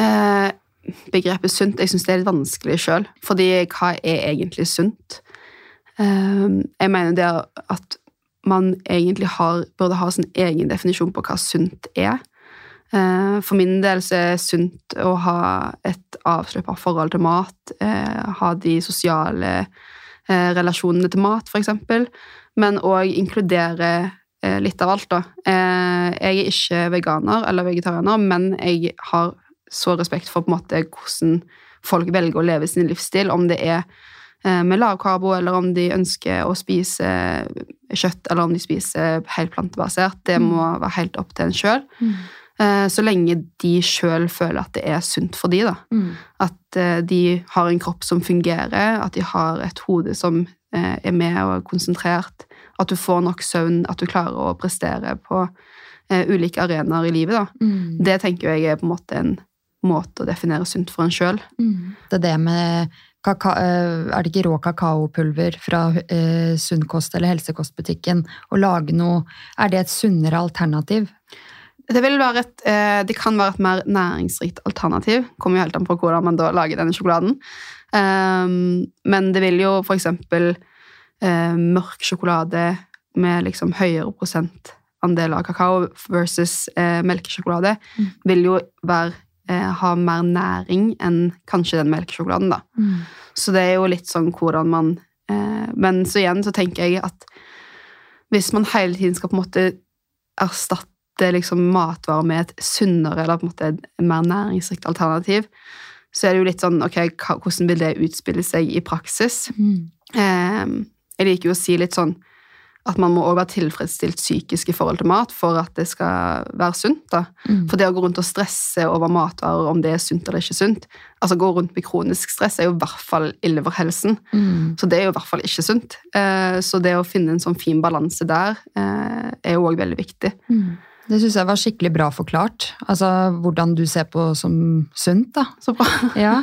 Eh, begrepet sunt jeg syns det er litt vanskelig sjøl. Fordi hva er egentlig sunt? Eh, jeg mener det at man egentlig har, burde ha sin egen definisjon på hva sunt er. Eh, for min del så er sunt å ha et avslappa forhold til mat. Eh, ha de sosiale eh, relasjonene til mat, eksempel. Men òg inkludere eh, litt av alt, da. Eh, jeg er ikke veganer eller vegetarianer, men jeg har så respekt for på en måte hvordan folk velger å leve sin livsstil, om det er eh, med lavkarbo, eller om de ønsker å spise kjøtt, eller om de spiser helt plantebasert. Det må være helt opp til en sjøl. Eh, Så lenge de sjøl føler at det er sunt for de, da. At eh, de har en kropp som fungerer, at de har et hode som eh, er med og er konsentrert, at du får nok søvn, at du klarer å prestere på eh, ulike arenaer i livet. Da. Mm. Det tenker jeg er på en måte en måte å definere sunt for en sjøl. Mm. Det er det med kaka eh, Er det ikke rå kakaopulver fra eh, Sunnkost eller Helsekostbutikken? Å lage noe Er det et sunnere alternativ? Det, et, eh, det kan være et mer næringsrikt alternativ. Kommer jo helt an på hvordan man da lager denne sjokoladen. Um, men det vil jo for eksempel eh, mørk sjokolade med liksom høyere prosentandel av kakao versus eh, melkesjokolade Mm. vil jo være, ha mer næring enn kanskje den melkesjokoladen, da. Så det er jo litt sånn hvordan man Men så igjen så tenker jeg at hvis man hele tiden skal på en måte erstatte liksom matvarer med et sunnere eller på en måte et mer næringsrikt alternativ, så er det jo litt sånn ok, hvordan vil det utspille seg i praksis? Mm. Eh, jeg liker jo å si litt sånn at man må også være tilfredsstilt psykisk i forhold til mat for at det skal være sunt. da. Mm. For det å gå rundt og stresse over matvarer, om det er sunt eller ikke sunt Altså gå rundt med kronisk stress er jo i hvert fall ille for helsen. Mm. Så det er jo i hvert fall ikke sunt. Eh, Så det å finne en sånn fin balanse der eh, er jo òg veldig viktig. Mm. Det syns jeg var skikkelig bra forklart. Altså hvordan du ser på som sunt, da. Så bra. (laughs) Ja.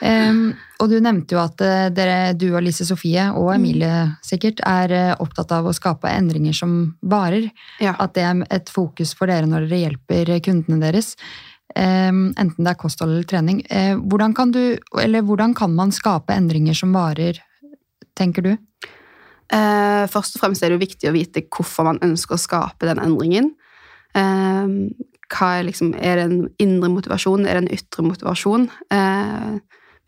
Um, og du nevnte jo at eh, dere, du og Lise Sofie, og Emilie sikkert, er eh, opptatt av å skape endringer som varer. Ja. At det er et fokus for dere når dere hjelper kundene deres. Um, enten det er kosthold eller trening. Uh, hvordan, kan du, eller hvordan kan man skape endringer som varer, tenker du? Uh, først og fremst er det jo viktig å vite hvorfor man ønsker å skape den endringen. Eh, hva er, liksom, er det en indre motivasjon, er det en ytre motivasjon? Eh,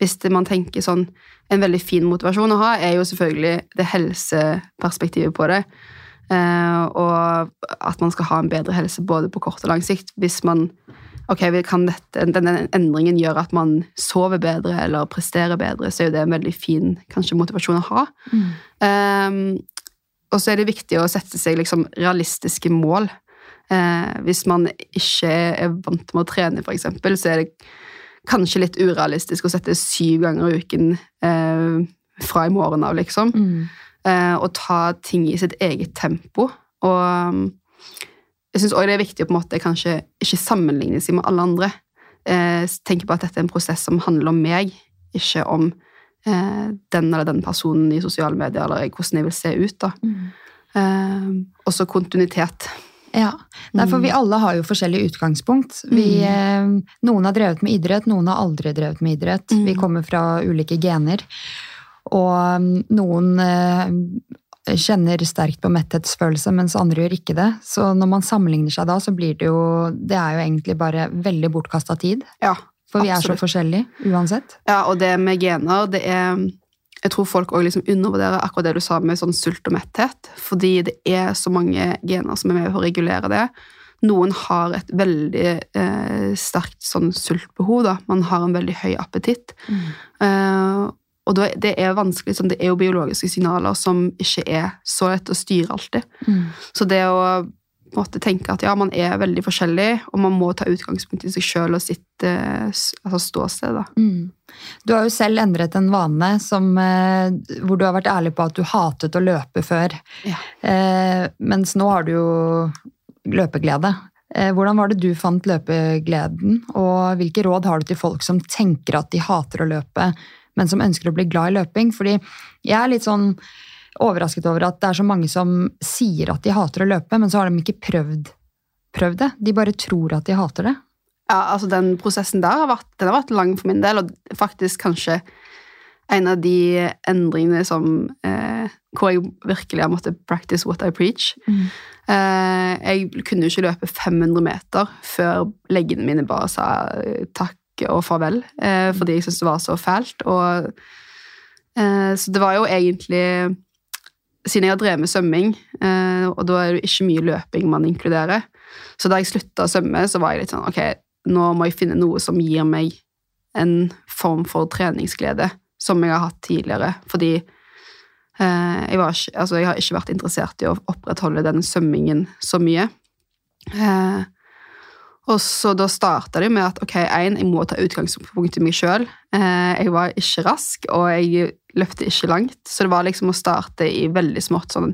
hvis man tenker sånn En veldig fin motivasjon å ha er jo selvfølgelig det helseperspektivet på det. Eh, og at man skal ha en bedre helse både på kort og lang sikt. Hvis man ok, kan dette, denne endringen gjøre at man sover bedre eller presterer bedre, så er jo det en veldig fin kanskje motivasjon å ha. Um, og så er det viktig å sette seg liksom realistiske mål. Eh, hvis man ikke er vant med å trene, for eksempel, så er det kanskje litt urealistisk å sette syv ganger i uken eh, fra i morgen av, liksom. Mm. Eh, og ta ting i sitt eget tempo. Og um, jeg syns òg det er viktig å på en måte kanskje ikke sammenligne seg med alle andre. Eh, tenke på at dette er en prosess som handler om meg, ikke om eh, den eller den personen i sosiale medier, eller hvordan jeg vil se ut. da. Mm. Eh, og kontinuitet. Ja, for vi Mm. alle har jo forskjellig utgangspunkt. Vi, mm. noen har drevet med idrett, noen har aldri drevet med idrett. Mm. Vi kommer fra ulike gener. Og mm, noen eh, kjenner sterkt på metthetsfølelse, mens andre gjør ikke det. Så når man sammenligner seg da, så blir det jo Det er jo egentlig bare veldig bortkasta tid. Ja, For vi er så forskjellige uansett. Ja, og det med gener, det er Jeg tror folk også liksom undervurderer akkurat det du sa med sånn sult og metthet. Fordi det er så mange gener som er med på å regulere det. Noen har et veldig eh, sterkt sånn sultbehov. da. Man har en veldig høy appetitt. Eh, og da, det er vanskelig, sånn, det er jo biologiske signaler som ikke er så lett å styre alltid. Mm. Så det å måte tenke at ja, man er veldig forskjellig, og man må ta utgangspunkt i seg sjøl og sitt eh, altså ståsted. Mm. Du har jo selv endret en vane som, eh, hvor du har vært ærlig på at du hatet å løpe før. Ja. Eh, mens nå har du jo løpeglede. Eh, hvordan var det du fant løpegleden, og hvilke råd har du til folk som tenker at de hater å løpe, men som ønsker å bli glad i løping? Fordi jeg er litt sånn overrasket over at det er så mange som sier at de hater å løpe, men så har de ikke prøvd, prøvd det. De bare tror at de hater det. Ja, altså Den prosessen der har vært, den har vært lang for min del, og faktisk kanskje en av de endringene som eh, Hvor jeg virkelig har måttet practice what I preach. Eh, jeg kunne jo ikke løpe 500 meter før leggene mine bare sa eh, takk og farvel, eh, fordi jeg syntes det var så fælt. Og, eh, så det var jo egentlig Siden jeg har drevet med svømming, eh, og da er det ikke mye løping man inkluderer, så da jeg slutta å svømme, så var jeg litt sånn Ok, nå må jeg finne noe som gir meg en form for treningsglede som jeg har hatt tidligere. Fordi eh, jeg, var altså, jeg har ikke vært interessert i å opprettholde den svømmingen så mye. Eh, og så da starta det med at ok, én, jeg må ta utgangspunkt i meg sjøl. Eh, jeg var ikke rask, og jeg løpte ikke langt, så det var liksom å starte i veldig smått. sånn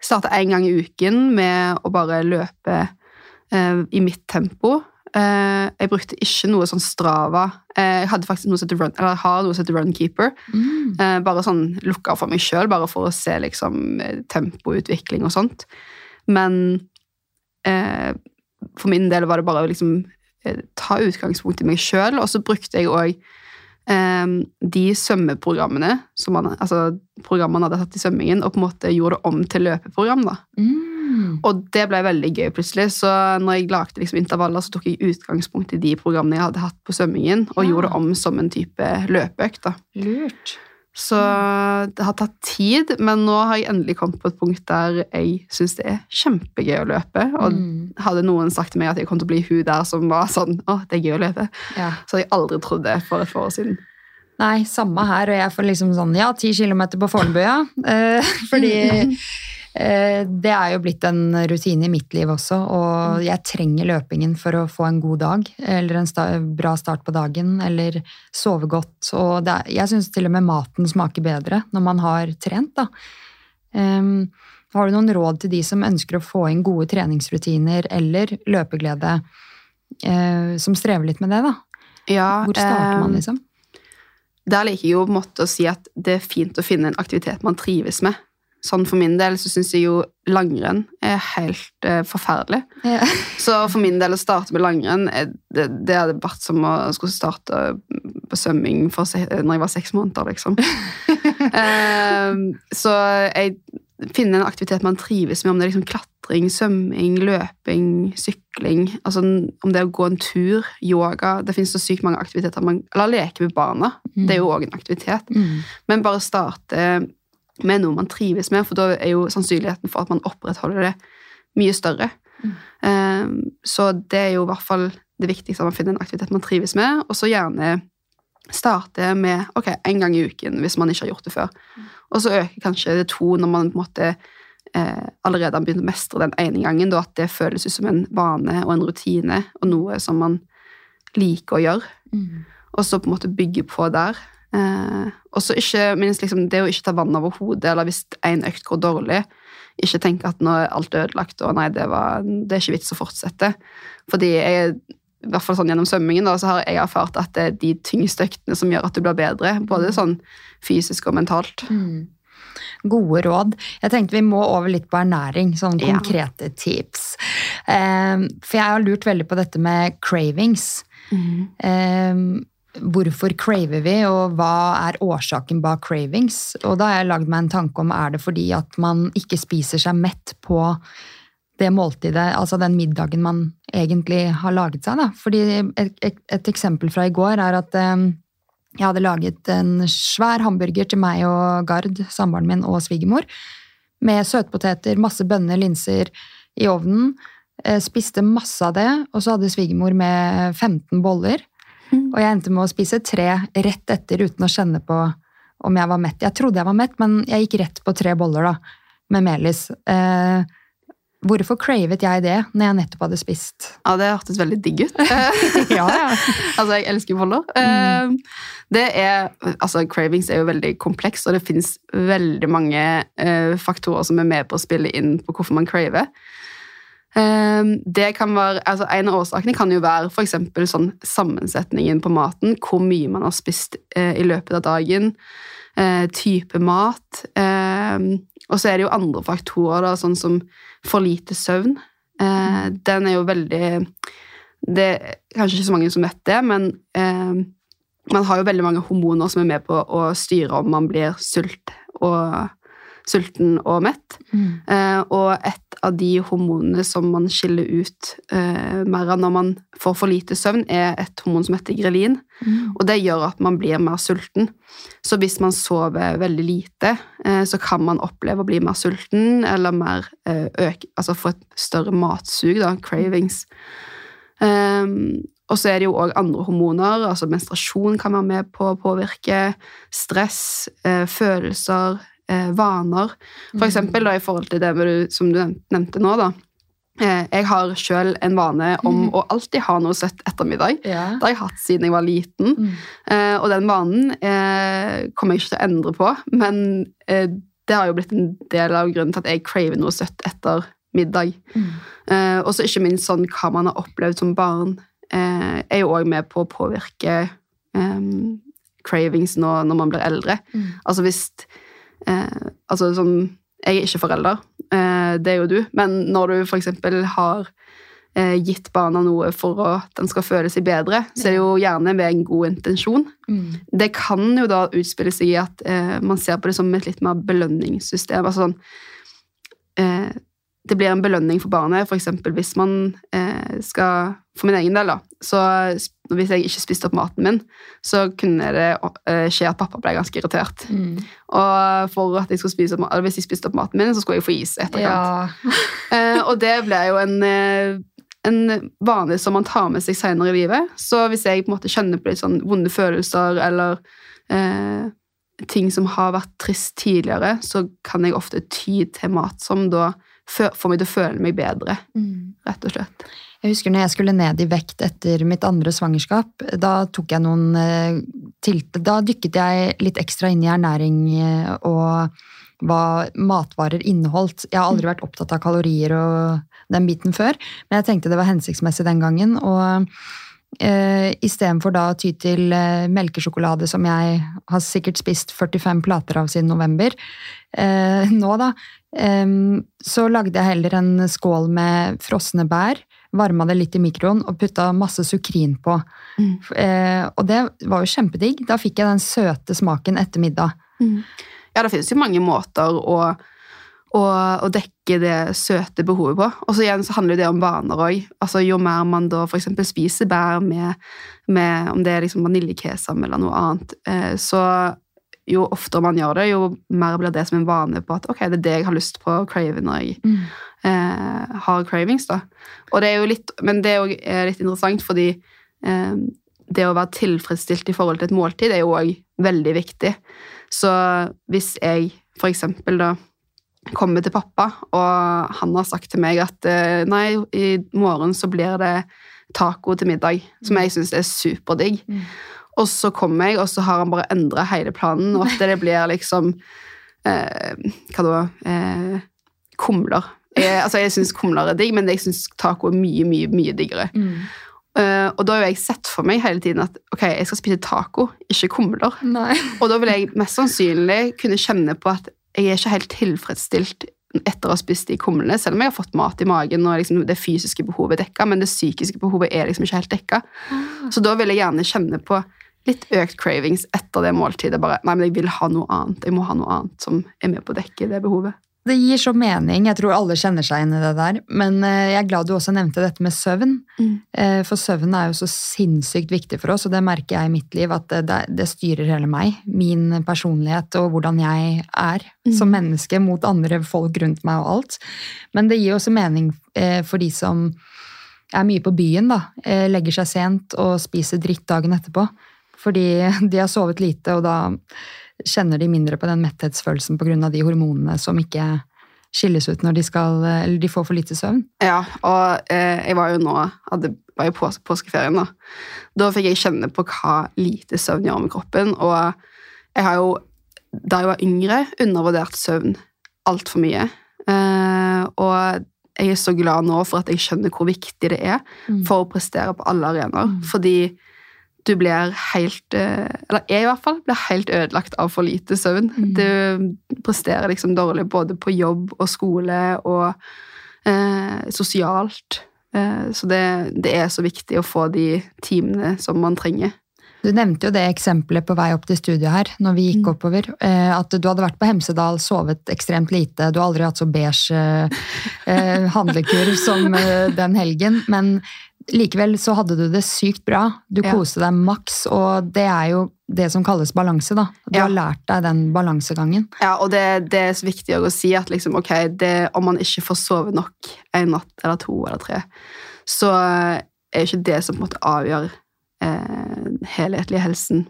Starte én gang i uken med å bare løpe eh, i mitt tempo. Eh, jeg brukte ikke noe sånn Strava. Eh, jeg hadde faktisk noe som heter Run, eller jeg har noe som heter Runkeeper. Mm. Eh, bare sånn lukka for meg sjøl, bare for å se liksom eh, tempoutvikling og sånt. Men eh, for min del var det bare å liksom ta utgangspunkt i meg sjøl, og så brukte jeg òg de svømmeprogrammene som man, altså programmene hadde tatt i svømmingen, og på en måte gjorde det om til løpeprogram. da. Mm. Og det ble veldig gøy plutselig, så når jeg lagde liksom intervaller, så tok jeg utgangspunkt i de programmene jeg hadde hatt på svømmingen, og Ja. gjorde det om som en type løpeøkt. da. Lurt. Så det har tatt tid, men nå har jeg endelig kommet på et punkt der jeg syns det er kjempegøy å løpe. Og Mm. hadde noen sagt til meg at jeg kom til å bli hun der som var sånn Å, det er gøy å løpe, Ja. så hadde jeg aldri trodd det for et par år siden. Nei, samme her, og jeg får liksom sånn, ja, ti kilometer på Fornebu, ja. Eh, (laughs) fordi (laughs) det er jo blitt en rutine i mitt liv også, og jeg trenger løpingen for å få en god dag, eller en sta bra start på dagen, eller sove godt, og er, jeg synes til og med maten smaker bedre når man har trent, da. Um, har du noen råd til de som ønsker å få inn gode treningsrutiner eller løpeglede, uh, som strever litt med det, da? Ja, Hvor starter man, eh, liksom? Der liker jeg jo på en måte å si at det er fint å finne en aktivitet man trives med. Sånn For min del så syns jeg jo langrenn er helt eh, forferdelig. Ja. (laughs) Så for min del å starte med langrenn, eh, det, det hadde vært som å skulle starte på svømming for, se- når jeg var seks måneder, liksom. (laughs) Ehm, så jeg finner en aktivitet man trives med, om det er liksom klatring, svømming, løping, sykling, altså om det er å gå en tur, yoga, det finnes så sykt mange aktiviteter, man, eller leke med barna, det er jo også en aktivitet. Mm. Men bare starte med noe man trives med, for da er jo sannsynligheten for at man opprettholder det mye større. Mm. Ehm, så det er jo i hvert fall det viktigste at man finner en aktivitet man trives med, og så gjerne starte med ok, en gang i uken hvis man ikke har gjort det før. Og så øker kanskje det to når man på en måte eh, allerede har begynt å mestre den ene gangen, da at det føles ut som en vane og en rutine og noe som man liker å gjøre Mm. og så på en måte bygge på der. Eh, og så ikke minst liksom, det å ikke ta vann over hodet, eller hvis en økt går dårlig, ikke tenke at nå er alt ødelagt, og nei, det, var, det er ikke vits å fortsette. Fordi jeg, i hvert fall sånn gjennom svømmingen da, så har jeg erfart at det er de tyngste øktene som gjør at du blir bedre, både sånn fysisk og mentalt. Mm. gode råd. Jeg tenkte vi må over litt på ernæring, sånn Ja. konkrete tips. Eh, for jeg har lurt veldig på dette med cravings. Eh, hvorfor craver vi, og hva er årsaken bak cravings? Og da har jeg lagd meg en tanke om er det fordi at man ikke spiser seg mett på det måltidet, altså den middagen man egentlig har laget seg. Da. Fordi et, et, et eksempel fra i går er at eh, jeg hadde laget en svær hamburger til meg og Gard, samboeren min og svigermor, med søtpoteter, masse bønner, linser i ovnen. Eh, Spiste masse av det, og så hadde svigermor med 15 boller. Og jeg endte med å spise tre rett etter uten å kjenne på om jeg var mett. Jeg trodde jeg var mett, men jeg gikk rett på tre boller da, med melis. Eh, hvorfor cravet jeg det når jeg nettopp hadde spist? Ja, det hørtes veldig digg ut. (laughs) (laughs) Ja, ja. altså, jeg elsker boller. Eh, Det er, altså, cravings er jo veldig kompleks, og det finnes veldig mange eh, faktorer som er med på å spille inn på hvorfor man craver. Eh, det kan være, altså En av årsakene kan jo være for sånn sammensetningen på maten. Hvor mye man har spist eh, i løpet av dagen. Eh, type mat. Eh, og så er det jo andre faktorer, da, sånn som for lite søvn. Eh, den er jo veldig Det er kanskje ikke så mange som vet det, men eh, man har jo veldig mange hormoner som er med på å styre om man blir sult og, sulten og mett. Mm. Og et av de hormonene som man skiller ut eh, mer når man får for lite søvn, er et hormon som heter grelin. Mm. Og det gjør at man blir mer sulten. Så hvis man sover veldig lite, eh, så kan man oppleve å bli mer sulten, eller mer eh, øke, altså få et større matsug, da, cravings. Um, og så er det jo òg andre hormoner, altså menstruasjon kan være med på å påvirke. Stress, eh, følelser, eh, vaner. For eksempel da, i forhold til det du, som du nevnte nå, da. Eh, jeg har sjøl en vane om å alltid ha noe søtt etter middag. Ja. Det har jeg hatt siden jeg var liten. Mm. Eh, og den vanen eh, kommer jeg ikke til å endre på, men eh, det har jo blitt en del av grunnen til at jeg craver noe søtt etter middag. Mm. Eh, og så ikke minst sånn hva man har opplevd som barn, eh, er jo òg med på å påvirke cravings nå når man blir eldre. Mm. Altså hvis eh, Altså sånn Jeg er ikke forelder, eh, det er jo du, men når du eksempel har eh, gitt barna noe for at den skal føle seg bedre, så er det jo gjerne med en god intensjon. Mm. Det kan jo da utspille seg i at eh, man ser på det som et litt mer belønningssystem. Altså sånn eh, Det blir en belønning for barnet, f.eks. hvis man eh, skal For min egen del, da. Så hvis jeg ikke spiste opp maten min, så kunne det eh, skje at pappa ble ganske irritert. Mm. Og for at jeg skulle spise opp, hvis jeg spiste opp maten min, så skulle jeg få is i etterkant. Ja. (laughs) Eh, og det ble jo en, en vane som man tar med seg senere i livet. Så hvis jeg på en måte kjenner på litt sånn vonde følelser eller eh, ting som har vært trist tidligere, så kan jeg ofte ty til mat som da får meg til å føle meg bedre, Mm. rett og slett. Jeg husker når jeg skulle ned i vekt etter mitt andre svangerskap. Da tok jeg noen eh, tilt... Da dykket jeg litt ekstra inn i ernæring eh, og hva matvarer inneholdt. Jeg har aldri vært opptatt av kalorier og den biten før, men jeg tenkte det var hensiktsmessig den gangen. Og eh, istedenfor da å ty til eh, melkesjokolade, som jeg har sikkert spist 45 plater av siden november, eh, nå da, så lagde jeg heller en skål med frosne bær varma det litt i mikroen og putta masse sukrin på. Mm. Eh, og det var jo kjempedigg. Da fikk jeg den søte smaken etter middag. Ja, det finnes jo mange måter å, å, å dekke det søte behovet på. Og så igjen så handler det om vaner òg. Altså, jo mer man da f.eks. spiser bær med, med om det er liksom vaniljekesam eller noe annet, eh, så jo oftere man gjør det, jo mer blir det som en vane på at ok, det er det jeg har lyst på å crave når jeg eh, har cravings. da. Og det er jo litt, men det er jo eh, litt interessant, fordi eh, det å være tilfredsstilt i forhold til et måltid er jo òg veldig viktig. Så hvis jeg for eksempel da kommer til pappa, og han har sagt til meg at eh, nei, i morgen så blir det taco til middag, som jeg syns er superdigg. Mm. Og så kommer jeg, og så har han bare endra hele planen, og at det blir liksom eh, Hva da? Eh, kumler. Jeg, altså, jeg syns kumler er digg, men jeg syns taco er mye, mye, mye diggere. Eh, og da har jeg sett for meg hele tiden at ok, jeg skal spise taco, ikke kumler. Nei. Og da vil jeg mest sannsynlig kunne kjenne på at jeg er ikke helt tilfredsstilt etter å ha spist de kumlene, selv om jeg har fått mat i magen og liksom det fysiske behovet er dekka, men det psykiske behovet er liksom ikke helt dekka. Så da vil jeg gjerne kjenne på litt økt cravings etter det måltidet. Bare, nei, men jeg vil ha noe annet. Jeg må ha noe annet som er med på å dekke det behovet. Det gir så mening. Jeg tror alle kjenner seg inn i det der. Men eh, jeg er glad du også nevnte dette med søvn. Mm. Eh, For søvn er jo så sinnssykt viktig for oss, og det merker jeg i mitt liv at det, det, styrer hele meg. Min personlighet og hvordan jeg er Mm. som menneske mot andre folk rundt meg og alt. Men det gir også mening eh, for de som er mye på byen, da. Legger seg sent og spiser dritt dagen etterpå. Fordi (laughs) de har sovet lite, og da kjenner de mindre på den metthetsfølelsen pga. de hormonene som ikke skilles ut når de skal Eller de får for lite søvn. Ja, og eh, jeg var jo nå hadde, var jo pås påskeferien, da. Da fikk jeg kjenne på hva lite søvn gjør med kroppen. Og jeg har jo, da jeg var yngre, undervurdert søvn altfor mye. Eh, og jeg er så glad nå for at jeg skjønner hvor viktig det er Mm. for å prestere på alle arenaer. Mm. Fordi du blir helt eh, Eller jeg i hvert fall blir helt ødelagt av for lite søvn. Mm. Du presterer liksom dårlig både på jobb og skole og eh, sosialt. Eh, så det, det er så viktig å få de timene som man trenger. Du nevnte jo det eksempelet på vei opp til studiet her, når vi gikk Mm. oppover. eh, At du hadde vært på Hemsedal, sovet ekstremt lite. Du har aldri hatt så beige eh, handlekurv som den helgen. Men likevel så hadde du det sykt bra. Du Ja. koste deg maks, og det er jo det som kalles balanse, da. Du Ja. har lært deg den balansegangen. Ja, og det, det er så viktig å si at liksom, ok, det, om man ikke får sove nok en natt eller to eller tre, så er ikke det som på en måte avgjør eh, helhetlig helsen.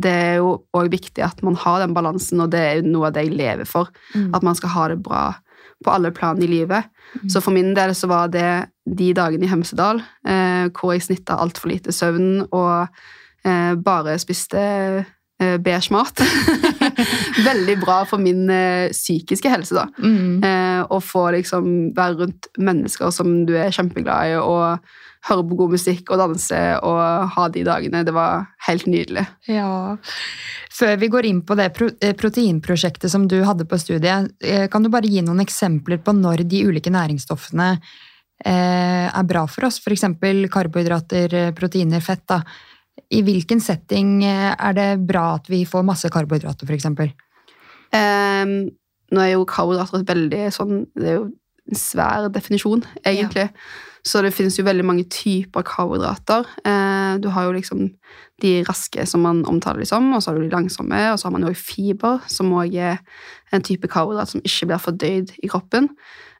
Det er jo òg viktig at man har den balansen, og det er jo noe av det jeg lever for. At man skal ha det bra på alle plan i livet. Mm. Så for min del så var det de dagene i Hemsedal eh, hvor jeg snitta altfor lite søvn og eh, bare spiste eh, beige mat. (laughs) Veldig bra for min psykiske helse, da. Mm. Eh, å få liksom være rundt mennesker som du er kjempeglad i, og høre på god musikk og danse og ha de dagene. Det var helt nydelig. Ja. Før vi går inn på det proteinprosjektet som du hadde på studiet, kan du bare gi noen eksempler på når de ulike næringsstoffene er bra for oss? F.eks. karbohydrater, eh, proteiner, fett. da. I hvilken setting eh, er det bra at vi får masse karbohydrater, f.eks.? Um, nå er jo karbohydrater et veldig sånn Det er jo en svær definisjon, egentlig. Så det finnes jo veldig mange typer karbohydrater. Eh, du har jo liksom de raske som man omtaler dem som, og så har du de langsomme, og så har man jo fiber, som òg er en type karbohydrat som ikke blir fordøyd i kroppen.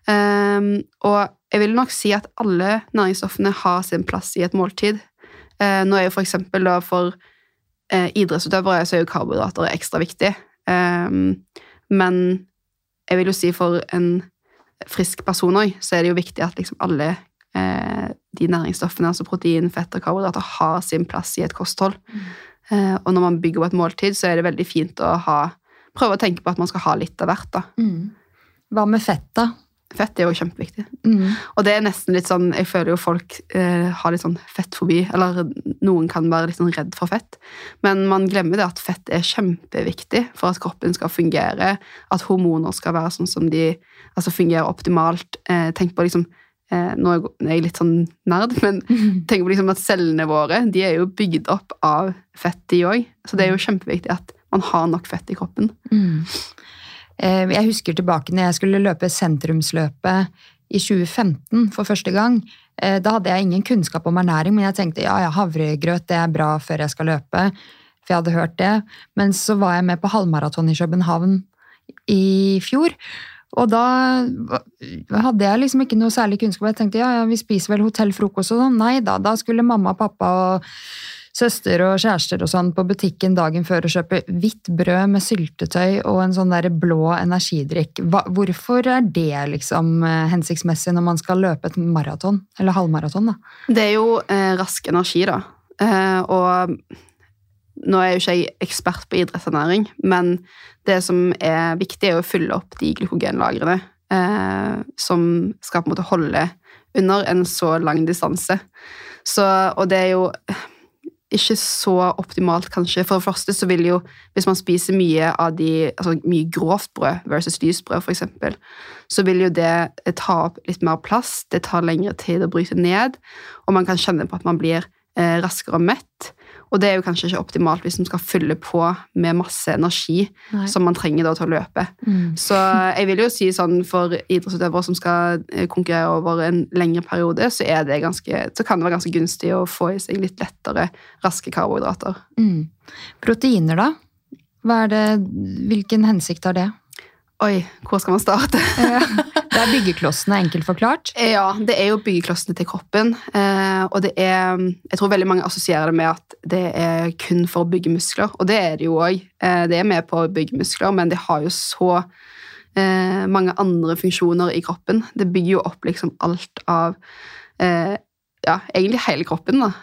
Ehm, og jeg vil nok si at alle næringsstoffene har sin plass i et måltid. Eh, nå er jo for eksempel da for eh, idrettsutøvere så er jo karbohydrater ekstra viktig. Eh, men jeg vil jo si for en frisk person òg, så er det jo viktig at liksom alle eh, de næringsstoffene, altså protein, fett og karbohydrater, har sin plass i et kosthold. Eh, og når man bygger på et måltid, så er det veldig fint å ha, prøve å tenke på at man skal ha litt av hvert. da. Hva med fett, da? Fett er jo kjempeviktig. Mm. Og det er nesten litt sånn Jeg føler jo folk eh, har litt sånn fettfobi, eller noen kan være litt sånn redd for fett. Men man glemmer det at fett er kjempeviktig for at kroppen skal fungere, at hormoner skal være sånn som de altså fungerer optimalt. Eh, tenk på liksom eh, Nå er jeg litt sånn nerd, men (laughs) tenk på liksom at cellene våre de er jo bygd opp av fett, de òg. Så det er jo kjempeviktig at man har nok fett i kroppen. Mm. Eh, Jeg husker tilbake når jeg skulle løpe sentrumsløpet i 2015 for første gang. Eh, Da hadde jeg ingen kunnskap om ernæring, men jeg tenkte ja, ja, havregrøt det er bra før jeg skal løpe. For jeg hadde hørt det. Men så var jeg med på halvmaraton i København i fjor. Og da hadde jeg liksom ikke noe særlig kunnskap. Jeg tenkte ja, ja, vi spiser vel hotellfrokost og sånn. Nei da, da skulle mamma, pappa og søster og kjærester og sånn på butikken dagen før og kjøpe hvitt brød med syltetøy og en sånn der blå energidrikk. Hva, hvorfor er det liksom eh, hensiktsmessig når man skal løpe et maraton? Eller halvmaraton, da? Det er jo eh, rask energi, da. Eh, og nå er jo ikke jeg ekspert på idrettsernæring, men det som er viktig, er å fylle opp de glykogenlagrene eh, som skal på en måte holde under en så lang distanse. Så, og det er jo ikke så optimalt, kanskje. For det første så vil jo, hvis man spiser mye av de, altså mye grovt brød versus lysbrød, eksempel, så vil jo det ta opp litt mer plass, det tar lengre tid å bryte ned, og man kan kjenne på at man blir eh, raskere mett. Og det er jo kanskje ikke optimalt hvis man skal fylle på med masse energi Nei. som man trenger da til å løpe. Mm. Så jeg vil jo si sånn for idrettsutøvere som skal eh, konkurrere over en lengre periode, så, er det ganske, så kan det være ganske gunstig å få i seg litt lettere raske karbohydrater. Mm. Proteiner, da? Er det, hvilken hensikt har det? Oi, hvor skal man starte? (laughs) Det er byggeklossene, enkelt forklart. Ja, det er jo byggeklossene til kroppen. Eh, og det er Jeg tror veldig mange assosierer det med at det er kun for å bygge muskler. Og det er det jo òg. Eh, det er med på å bygge muskler, men det har jo så eh, mange andre funksjoner i kroppen. Det bygger jo opp liksom alt av Ja, egentlig hele kroppen, da.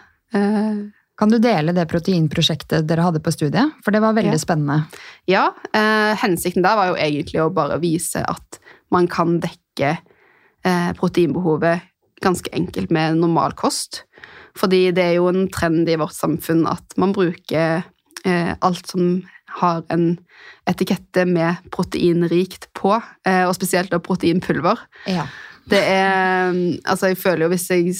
Kan du dele det proteinprosjektet dere hadde på studiet? For det var veldig Ja. spennende. Ja, eh, hensikten der var jo egentlig å bare vise at man kan dekke eh, proteinbehovet ganske enkelt med normal kost. Fordi det er jo en trend i vårt samfunn at man bruker eh, alt som har en etikette med proteinrikt på, eh, og spesielt proteinpulver. Ja. Det er, altså jeg føler jo Hvis jeg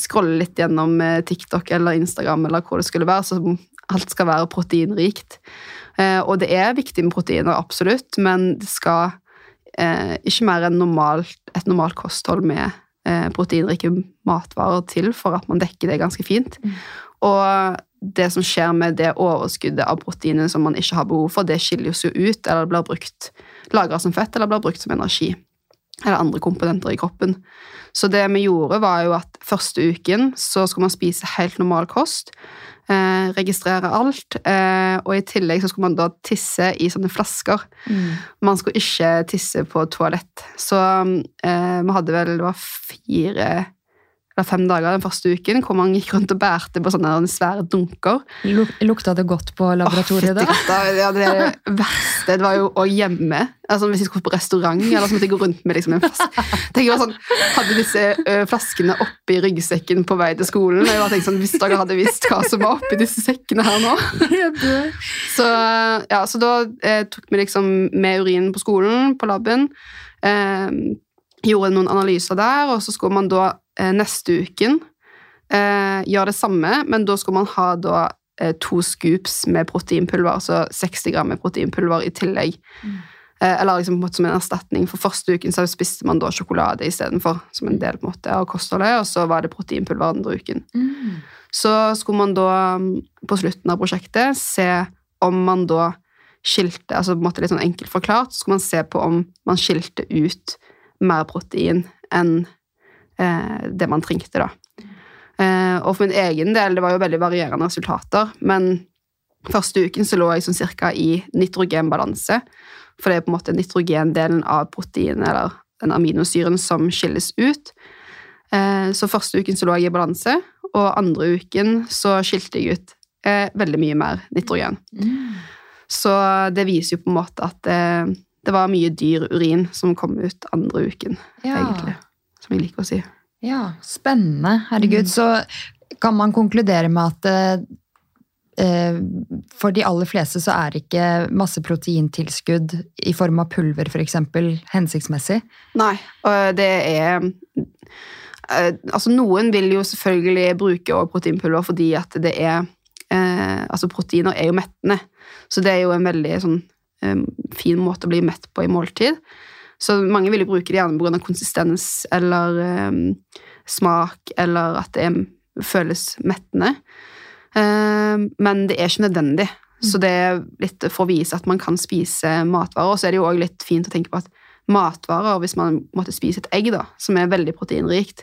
scroller litt gjennom eh, TikTok eller Instagram, eller hvor det skulle være, så alt skal være proteinrikt. Eh, og det er viktig med proteiner, absolutt, men det skal eh, ikke mer enn normalt, et normalt kosthold med proteinrike matvarer til for at man dekker det ganske fint. Mm. Og det som skjer med det overskuddet av proteiner som man ikke har behov for, det skilles jo ut, eller blir brukt lagra som fett, eller blir brukt som energi eller andre komponenter i kroppen. Så det vi gjorde, var jo at første uken så skulle man spise helt normal kost, eh, registrere alt, eh, og i tillegg så skulle man da tisse i sånne flasker. Mm. Man skulle ikke tisse på toalett. Så eh, vi hadde vel det var fire eller fem dager den første uken hvor man gikk rundt og bærte på sånne svære dunker. Luk Lukta det godt på laboratoriet da? ja, det det verste. Det var jo å hjemme. Altså, hvis jeg skulle på restaurant, eller så måtte jeg gå rundt med liksom, en flaske. Tenk, sånn, hadde disse ø, flaskene oppi ryggsekken på vei til skolen. Og jeg bare tenkte sånn, Hvis dere hadde visst hva som var oppi disse sekkene her nå. Så, ja, så da eh, tok vi liksom med urinen på skolen, på laben. Eh, gjorde noen analyser der, og så skulle man da neste uken eh, gjøre det samme, men da skal man ha da eh, to scoops med proteinpulver, altså 60 gram med proteinpulver i tillegg. Mm. Eh, eller liksom måte som en erstatning. For første uken så spiste man da sjokolade istedenfor, som en del på en måte av kostholdet, og så var det proteinpulver andre uken. Mm. Så skulle man da mm, på slutten av prosjektet se om man da skilte, altså på en måte litt sånn enkelt forklart, så skulle man se på om man skilte ut mer protein enn eh, det man trengte, da. Eh, og for min egen del, det var jo veldig varierende resultater, men første uken så lå jeg sånn cirka i nitrogenbalanse, for det er på en måte nitrogendelen av proteinet, eller den aminosyren som skilles ut. Eh, så første uken så lå jeg i balanse, og andre uken så skilte jeg ut eh, veldig mye mer nitrogen. Mm. Så det viser jo på en måte at eh, det var mye dyr urin som kom ut andre uken, Ja. egentlig. Som jeg liker å si. ja, spennende. Herregud, Mm. så kan man konkludere med at eh, eh, for de aller fleste så er ikke masse proteintilskudd i form av pulver for eksempel hensiktsmessig. Nei, og det er eh, Altså, noen vil jo selvfølgelig bruke proteinpulver fordi at det er eh, Altså, proteiner er jo mettende, så det er jo en veldig sånn eh, fin måte å bli mett på i måltid. Så mange vil jo bruke det gjerne pga. konsistens eller um, smak, eller at det er, føles mettende. Um, men det er ikke nødvendig. Så det er litt for å vise at man kan spise matvarer. Og så er det jo også litt fint å tenke på at matvarer, hvis man måtte spise et egg, da, som er veldig proteinrikt,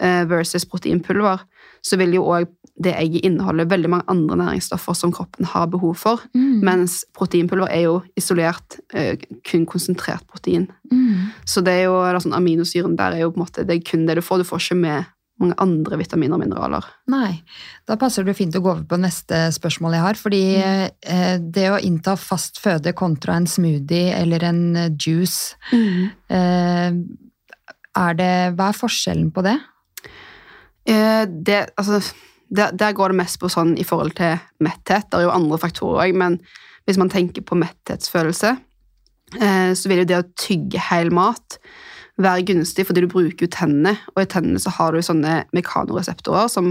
eh, versus proteinpulver, så vil jo òg det egget inneholder veldig mange andre næringsstoffer som kroppen har behov for. Mm. Mens proteinpulver er jo isolert eh, kun konsentrert protein. Mm. Så det er jo da sånn aminosyren der er jo på en måte, det er kun det du får. Du får ikke med mange andre vitaminer og mineraler. Nei. Da passer det fint å gå over på neste spørsmål jeg har. Fordi mm. det å innta fast føde kontra en smoothie eller en eh, juice eh, er det, Hva er forskjellen på det? Eh, det, altså, der, der går det mest på sånn i forhold til metthet. Det er jo andre faktorer òg, men hvis man tenker på metthetsfølelse, eh, så vil jo det å tygge hel mat være gunstig, fordi du bruker jo tennene, og i tennene så har du sånne mekanoreseptorer som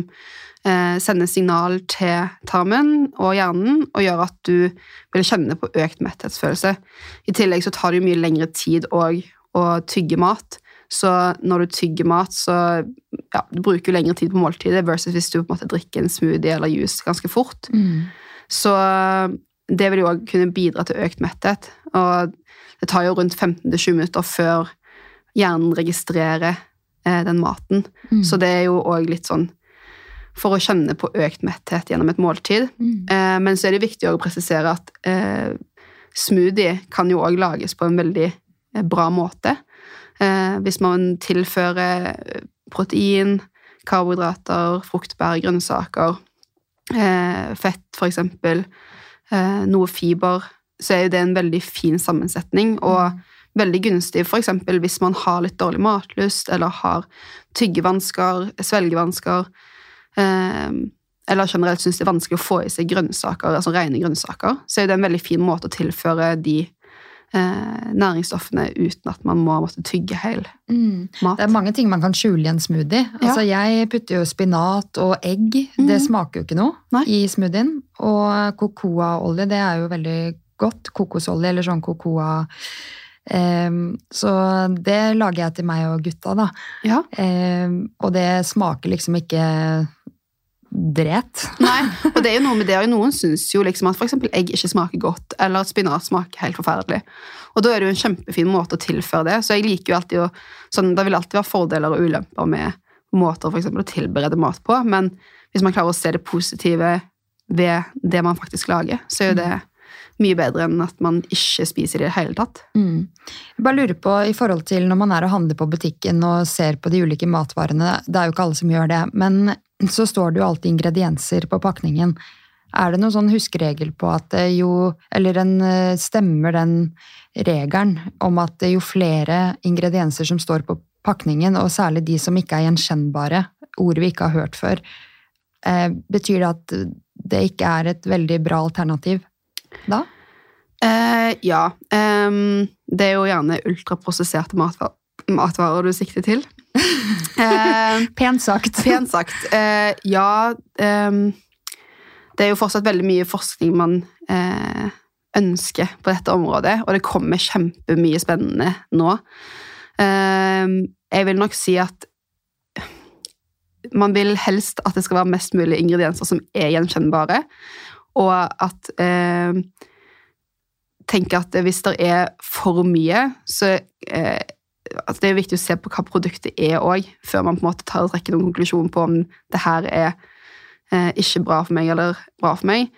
eh, sender signal til tarmen og hjernen og gjør at du vil kjenne på økt metthetsfølelse. I tillegg så tar det jo mye lengre tid òg å tygge mat. Så når du tygger mat, så ja, du bruker du lengre tid på måltidet versus hvis du på en måte drikker en smoothie eller juice ganske fort. Mm. Så det vil jo òg kunne bidra til økt metthet. Og det tar jo rundt 15-20 minutter før hjernen registrerer eh, den maten. Mm. Så det er jo òg litt sånn for å kjenne på økt metthet gjennom et måltid. Mm. Eh, men så er det viktig å presisere at eh, smoothie kan jo òg lages på en veldig eh, bra måte. Eh, hvis man tilfører eh, protein, karbohydrater, fruktbær, grønnsaker, eh, fett for eksempel, eh, noe fiber, så er jo det en veldig fin sammensetning. og veldig gunstig for eksempel hvis man har litt dårlig matlyst, eller har tyggevansker, svelgevansker, eller generelt syns det er vanskelig å få i seg grønnsaker, altså rene grønnsaker, så er det en veldig fin måte å tilføre de eh, næringsstoffene uten at man må måtte tygge hel Mm. mat. Det er mange ting man kan skjule i en smoothie. Altså, jeg putter jo spinat og egg. Det Mhm. smaker jo ikke noe Nei. i smoothien. Og cocoaolje, det er jo veldig godt. Kokosolje eller sånn cocoa Um, så det lager jeg til meg og gutta, da. Ja. Um, og det smaker liksom ikke dret. Nei, og det er jo noe med det, og noen syns jo liksom at eksempel egg ikke smaker godt, eller at spinat smaker helt forferdelig. Og da er det jo en kjempefin måte å tilføre det. Så jeg liker jo alltid å sånn, Det vil alltid være fordeler og ulemper med måter for eksempel, å tilberede mat på, men hvis man klarer å se det positive ved det man faktisk lager, så er jo det mye bedre enn at man ikke spiser det i det hele tatt. Mm. Jeg bare lurer på, i forhold til når man er og handler på butikken og ser på de ulike matvarene, det er jo ikke alle som gjør det, men så står det jo alltid ingredienser på pakningen. Er det noen sånn huskeregel på at jo, eller en, eh, stemmer den regelen om at jo flere ingredienser som står på pakningen, og særlig de som ikke er gjenkjennbare, ord vi ikke har hørt før, eh, betyr det at det ikke er et veldig bra alternativ da? Eh, ja. Eh, det er jo gjerne ultraprosesserte matvarer, matvarer du sikter til. (laughs) Eh, Pent sagt. Pent sagt. Eh, ja Det er jo fortsatt veldig mye forskning man eh, ønsker på dette området, og det kommer kjempemye spennende nå. Jeg vil nok si at man vil helst at det skal være mest mulig ingredienser som er gjenkjennbare, og at eh, tenker at hvis det er for mye, så eh, at det er viktig å se på hva produktet er òg, før man på en måte tar og trekker noen konklusjon på om det her er eh, ikke bra for meg eller bra for meg.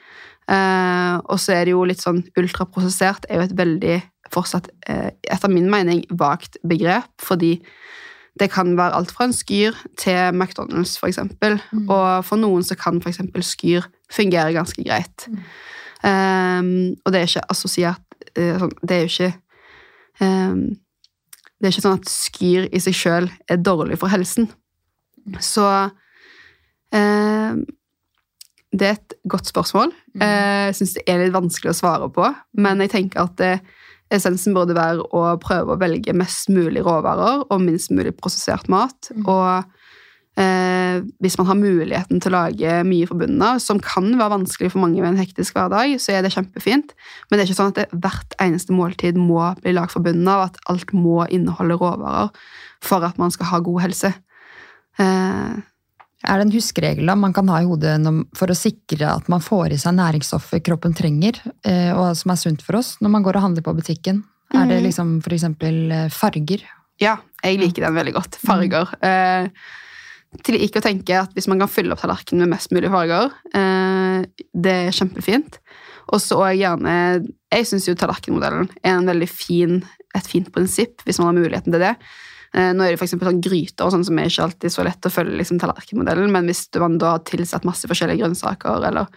Eh, og så er det jo litt sånn ultraprosessert er jo et veldig fortsatt, eh, etter min mening, vagt begrep, fordi det kan være alt fra en skyr til McDonald's, eksempel. Mm. Og for noen så kan eksempel skyr fungere ganske greit. Mm. Um, og det er ikke assosiert uh, Det er jo ikke um, Det er ikke sånn at skyr i seg sjøl er dårlig for helsen. Så um, Det er et godt spørsmål. Mm. Eh, Jeg syns det er litt vanskelig å svare på, men jeg tenker at det, essensen burde være å prøve å velge mest mulig råvarer og minst mulig prosessert mat. Mm. Og eh, hvis man har muligheten til å lage mye fra bunnen av, som kan være vanskelig for mange ved en hektisk hverdag, så er det kjempefint. Men det er ikke sånn at det, hvert eneste måltid må bli lagd fra bunnen av, at alt må inneholde råvarer for at man skal ha god helse. Eh, Er det en huskeregel man kan ha i hodet for å sikre at man får i seg næringsstoffet kroppen trenger, eh, og som er sunt for oss, når man går og handler på butikken? Er det Mhm. liksom for eksempel eh, farger? Ja, jeg liker den veldig godt. Farger. Eh, til ikke å tenke at hvis man kan fylle opp tallerkenen med mest mulig farger, eh, det er kjempefint. Og så er gjerne Jeg syns jo tallerkenmodellen er en veldig fin, et fint prinsipp, hvis man har muligheten til det. Eh, nå er det eksempel sånn gryter og sånn som er ikke alltid så lett å følge liksom, tallerkenmodellen, men hvis man da har tilsatt masse forskjellige grønnsaker eller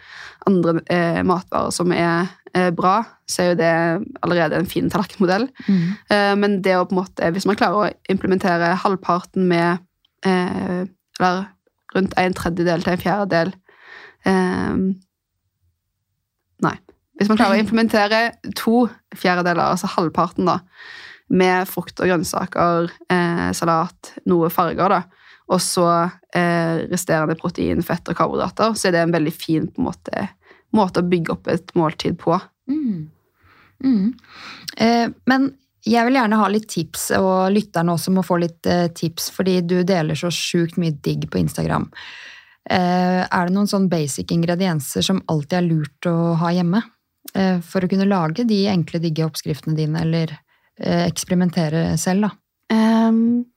andre eh, matvarer som er eh, bra, så er jo det allerede en fin tallerkenmodell. Eh, Men det å på en måte, hvis man klarer å implementere halvparten med Eller rundt en tredjedel til en fjerdedel Um, Nei. Hvis man klarer å (laughs) implementere to fjerdedeler, altså halvparten, da, med frukt og grønnsaker, eh, salat, noe farger, da, og så eh, resterende protein, fett og karbohydrater, så er det en veldig fin på en måte, måte å bygge opp et måltid på. Mm. Mm. Eh, men jeg vil gjerne ha litt tips, og lytterne også må få litt eh, tips, fordi du deler så sjukt mye digg på Instagram. Eh, er det noen sånn basic ingredienser som alltid er lurt å ha hjemme? Eh, for å kunne lage de enkle, digge oppskriftene dine, eller eksperimentere selv, da? Um,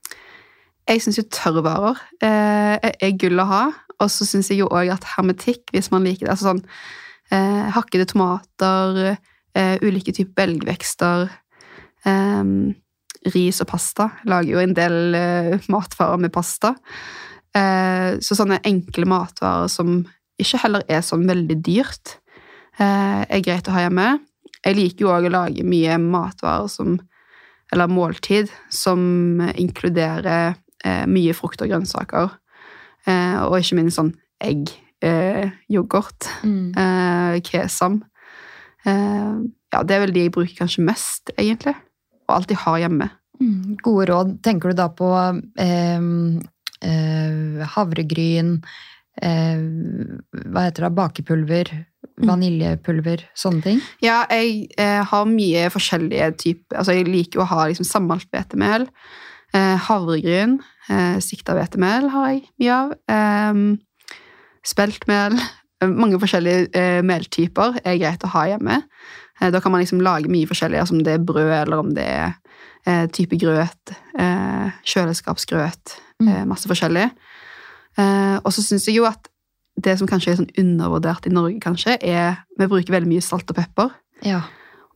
jeg syns jo tørrvarer eh, er gull å ha. Og så syns jeg jo òg at hermetikk, hvis man liker det altså sånn eh, Hakkede tomater, eh, ulike typer belgvekster ehm, Ris og pasta. Lager jo en del uh, matvarer med pasta. Uh, så sånne enkle matvarer som ikke heller er sånn veldig dyrt, uh, er greit å ha hjemme. Jeg liker jo òg å lage mye matvarer som eller måltid som inkluderer mye frukt og grønnsaker. Og ikke minst sånn egg, yoghurt, Mm. kesam. Ja, det er vel de jeg bruker kanskje mest, egentlig. Og alltid har hjemme. Mm. Gode råd. Tenker du da på eh, eh, havregryn, eh, hva heter det, bakepulver, vaniljepulver, sånne ting? Ja, jeg eh, har mye forskjellige typer Altså, jeg liker jo å ha liksom sammalt hvetemel. Eh, havregryn. Eh, Sikta hvetemel har jeg mye av. Eh, speltmel. (laughs) Mange forskjellige meltyper er greit å ha hjemme. Eh, da kan man liksom lage mye forskjellig, altså om det er brød, eller om det er eh, type grøt. Eh, kjøleskapsgrøt. Eh, masse forskjellig. Eh, og så syns jeg jo at det som kanskje er sånn undervurdert i Norge, kanskje, er Vi bruker veldig mye salt og pepper. Ja.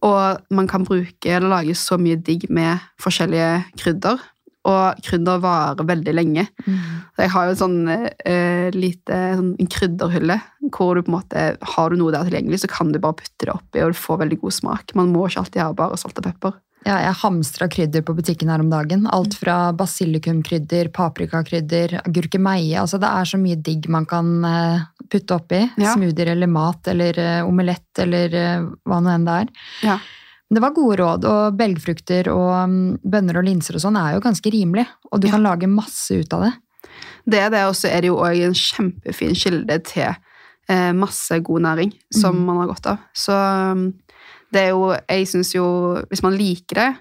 Og man kan bruke eller lage så mye digg med forskjellige krydder. Og krydder varer veldig lenge. Mm. Så jeg har jo sånn eh, lite sånn, en krydderhylle hvor du på en måte har du noe der tilgjengelig, så kan du bare putte det oppi, og du får veldig god smak. Man må ikke alltid ha bare salt og pepper. Ja, jeg hamstra krydder på butikken her om dagen. Alt fra basilikumkrydder, paprikakrydder, agurkemeie. Altså, det er så mye digg man kan eh, putte oppi. Ja. Smoothier eller mat eller eh, omelett eller eh, hva nå enn det er. Ja. Det var gode råd, og belgfrukter og mm, bønner og linser og sånn er jo ganske rimelig. Og du Ja. kan lage masse ut av det. Det er det, og så er det jo òg en kjempefin kilde til eh, masse god næring som Mm. man har godt av. Så um, det er jo Jeg syns jo Hvis man liker det,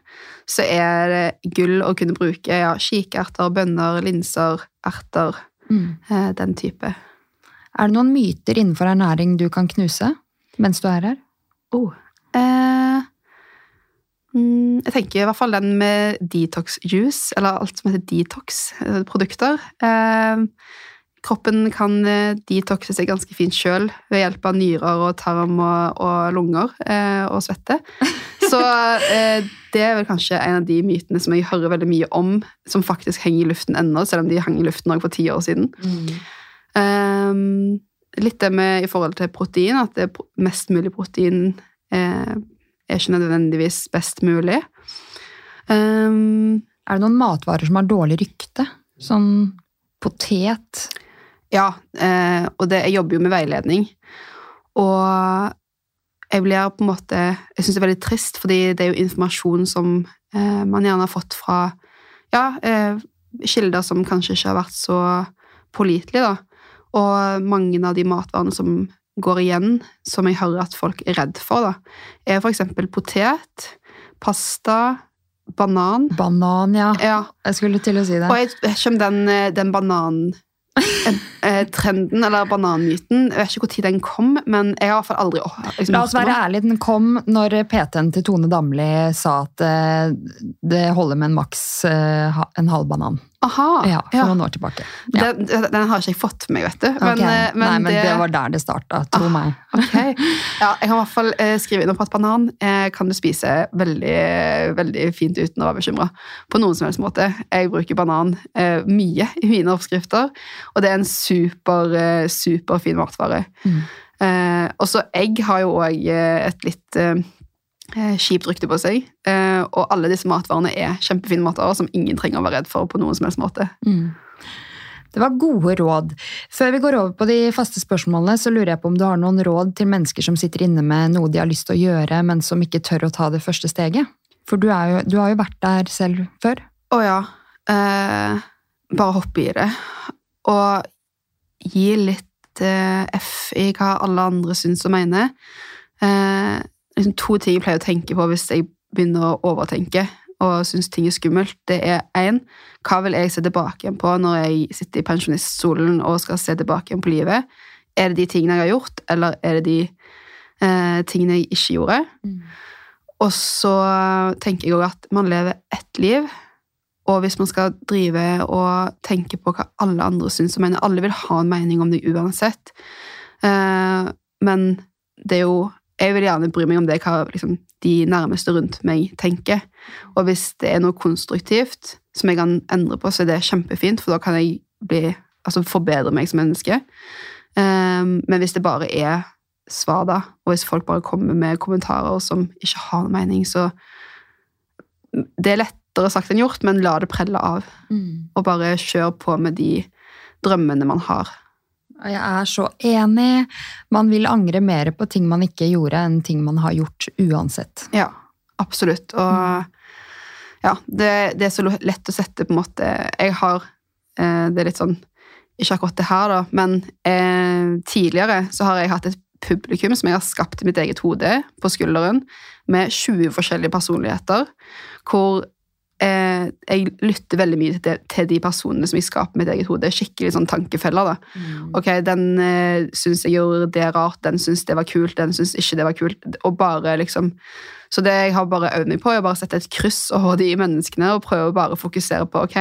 så er det gull å kunne bruke ja, kikerter, bønner, linser, erter, eh, den type. Er det noen myter innenfor ernæring du kan knuse mens du er her? Oh. Eh, mm, jeg tenker i hvert fall den med detox juice, eller alt som heter detox-produkter. Eh, kroppen kan eh, detoxe seg ganske fint sjøl ved hjelp av nyrer og tarm og, og lunger eh, og svette. (laughs) Så eh, det er vel kanskje en av de mytene som jeg hører veldig mye om, som faktisk henger i luften ennå, selv om de hang i luften også for ti år siden. Mm. litt det med i forhold til protein, at det er mest mulig protein eh, er ikke nødvendigvis best mulig. Um, Er det noen matvarer som har dårlig rykte? Sånn potet? ja, eh, og det, jeg jobber jo med veiledning. Og jeg blir på en måte Jeg syns det er veldig trist, fordi det er jo informasjon som eh, man gjerne har fått fra ja, eh, kilder som kanskje ikke har vært så pålitelige, da. Og mange av de matvarene som går igjen, som jeg hører at folk er redd for, da, er eksempel potet, pasta, banan. Banan, ja. Ja, Jeg skulle til å si det. og jeg vet ikke om den, eh, den banan... eh, trenden, eller bananmyten, jeg vet ikke tid den kom, men jeg har i hvert fall aldri åh, liksom, La oss være ærlig, ærlige, den kom når PT-en til Tone Damli sa at eh, det holder med en maks en halv banan. Aha, Ja, for ja. noen år tilbake. Ja. Den, den har ikke jeg fått med meg, vet du. Men, Ok. eh, men Nei, men det... det- var der det starta, tro Ah. meg. Okay. Ja, jeg kan i hvert fall eh, skrive inn på at banan eh, kan du spise veldig, veldig fint uten å være bekymra. På noen som helst måte. Jeg bruker banan eh, mye i mine oppskrifter, og det er en super, superfin matvare. Mm. Og så egg har jo òg et litt kjipt rykte på seg. Eh, og alle disse matvarene er kjempefine matvarer som ingen trenger å være redd for på noen som helst måte. Mm. Det var gode råd. Før vi går over på de faste spørsmålene, så lurer jeg på om du har noen råd til mennesker som sitter inne med noe de har lyst til å gjøre, men som ikke tør å ta det første steget? For du, jo, du har jo vært der selv før. Å ja. Eh, bare hoppe i det. Og gi litt eh, F i hva alle andre syns og mener. Eh, liksom to ting jeg pleier å tenke på hvis jeg begynner å overtenke og syns ting er skummelt, det er én Hva vil jeg se tilbake igjen på når jeg sitter i pensjoniststolen og skal se tilbake igjen på livet? Er det de tingene jeg har gjort, eller er det de eh, tingene jeg ikke gjorde? Mm. Og så tenker jeg òg at man lever ett liv, og hvis man skal drive og tenke på hva alle andre syns og mener Alle vil ha en mening om det uansett, eh, men det er jo jeg vil gjerne bry meg om det hva liksom, de nærmeste rundt meg tenker. Og hvis det er noe konstruktivt som jeg kan endre på, så er det kjempefint, for da kan jeg bli, altså forbedre meg som menneske. Um, men hvis det bare er svar, da, og hvis folk bare kommer med kommentarer som ikke har noen mening, så Det er lettere sagt enn gjort, men la det prelle av. Mm. Og bare kjør på med de drømmene man har. Jeg er så enig. Man vil angre mer på ting man ikke gjorde, enn ting man har gjort uansett. Ja, absolutt. Og ja, det, det, er så lett å sette på en måte Jeg har eh, Det er litt sånn Ikke akkurat det her, da, men eh, tidligere så har jeg hatt et publikum som jeg har skapt i mitt eget hode, på skulderen, med 20 forskjellige personligheter, hvor eh, jeg lytter veldig mye til, til, de personene som jeg skaper mitt eget hode. Skikkelig sånn tankefeller. da. Mm. Ok, Den eh, syns jeg gjorde det rart, den syns det var kult, den syns ikke det var kult. og bare liksom... Så det jeg har bare øvd meg på, er å bare sette et kryss over de menneskene og prøve å bare fokusere på ok,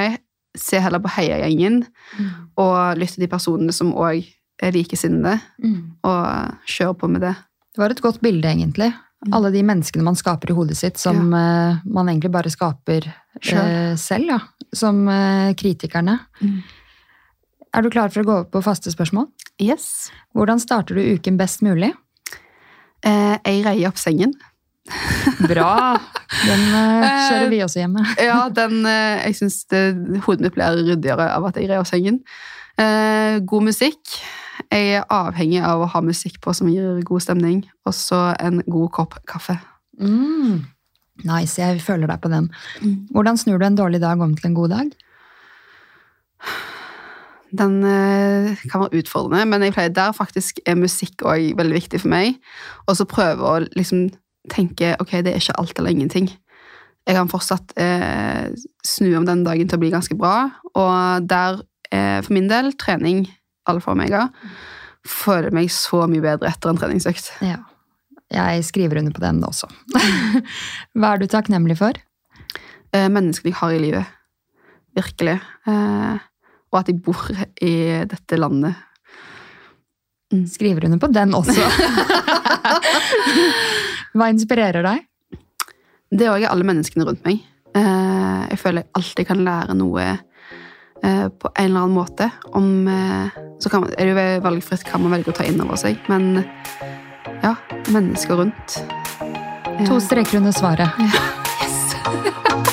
se heller på heiagjengen mm. og lytte til de personene som òg er likesinnede, mm. og kjøre på med det. Det var et godt bilde, egentlig. Mm. Alle de menneskene man skaper i hodet sitt, som ja. uh, man egentlig bare skaper uh, selv, ja. Som uh, kritikerne. Mm. Er du klar for å gå over på faste spørsmål? Yes. Hvordan starter du uken best mulig? jeg reier opp sengen. (laughs) Bra! Den kjører vi også hjemme. (laughs) ja, den, jeg syns hodet mitt blir ryddigere av at jeg reier opp sengen. god musikk. Jeg er avhengig av å ha musikk på som gir god stemning, og så en god kopp kaffe. Mm. Nice, jeg føler deg på den. Hvordan snur du en dårlig dag om til en god dag? Den eh, kan være utfordrende, men jeg pleier der faktisk er musikk òg veldig viktig for meg. Og så prøve å liksom tenke ok, det er ikke alt eller ingenting. Jeg kan fortsatt eh, snu om den dagen til å bli ganske bra, og der, eh, for min del, trening alfa og omega. Føler meg så mye bedre etter en treningsøkt. Ja. Jeg skriver under på den også. (laughs) Hva er du takknemlig for? Eh, menneskene jeg har i livet. Virkelig. Eh, og at jeg bor i dette landet. Mm. Skriver under på den også. (laughs) Hva inspirerer deg? Det er òg alle menneskene rundt meg. Eh, jeg føler jeg alltid kan lære noe på en eller annen måte. Om, eh, så man, er det jo valgfritt hva man velger å ta inn over seg, men ja, mennesker rundt. To streker under svaret. Ja. (laughs) Yes!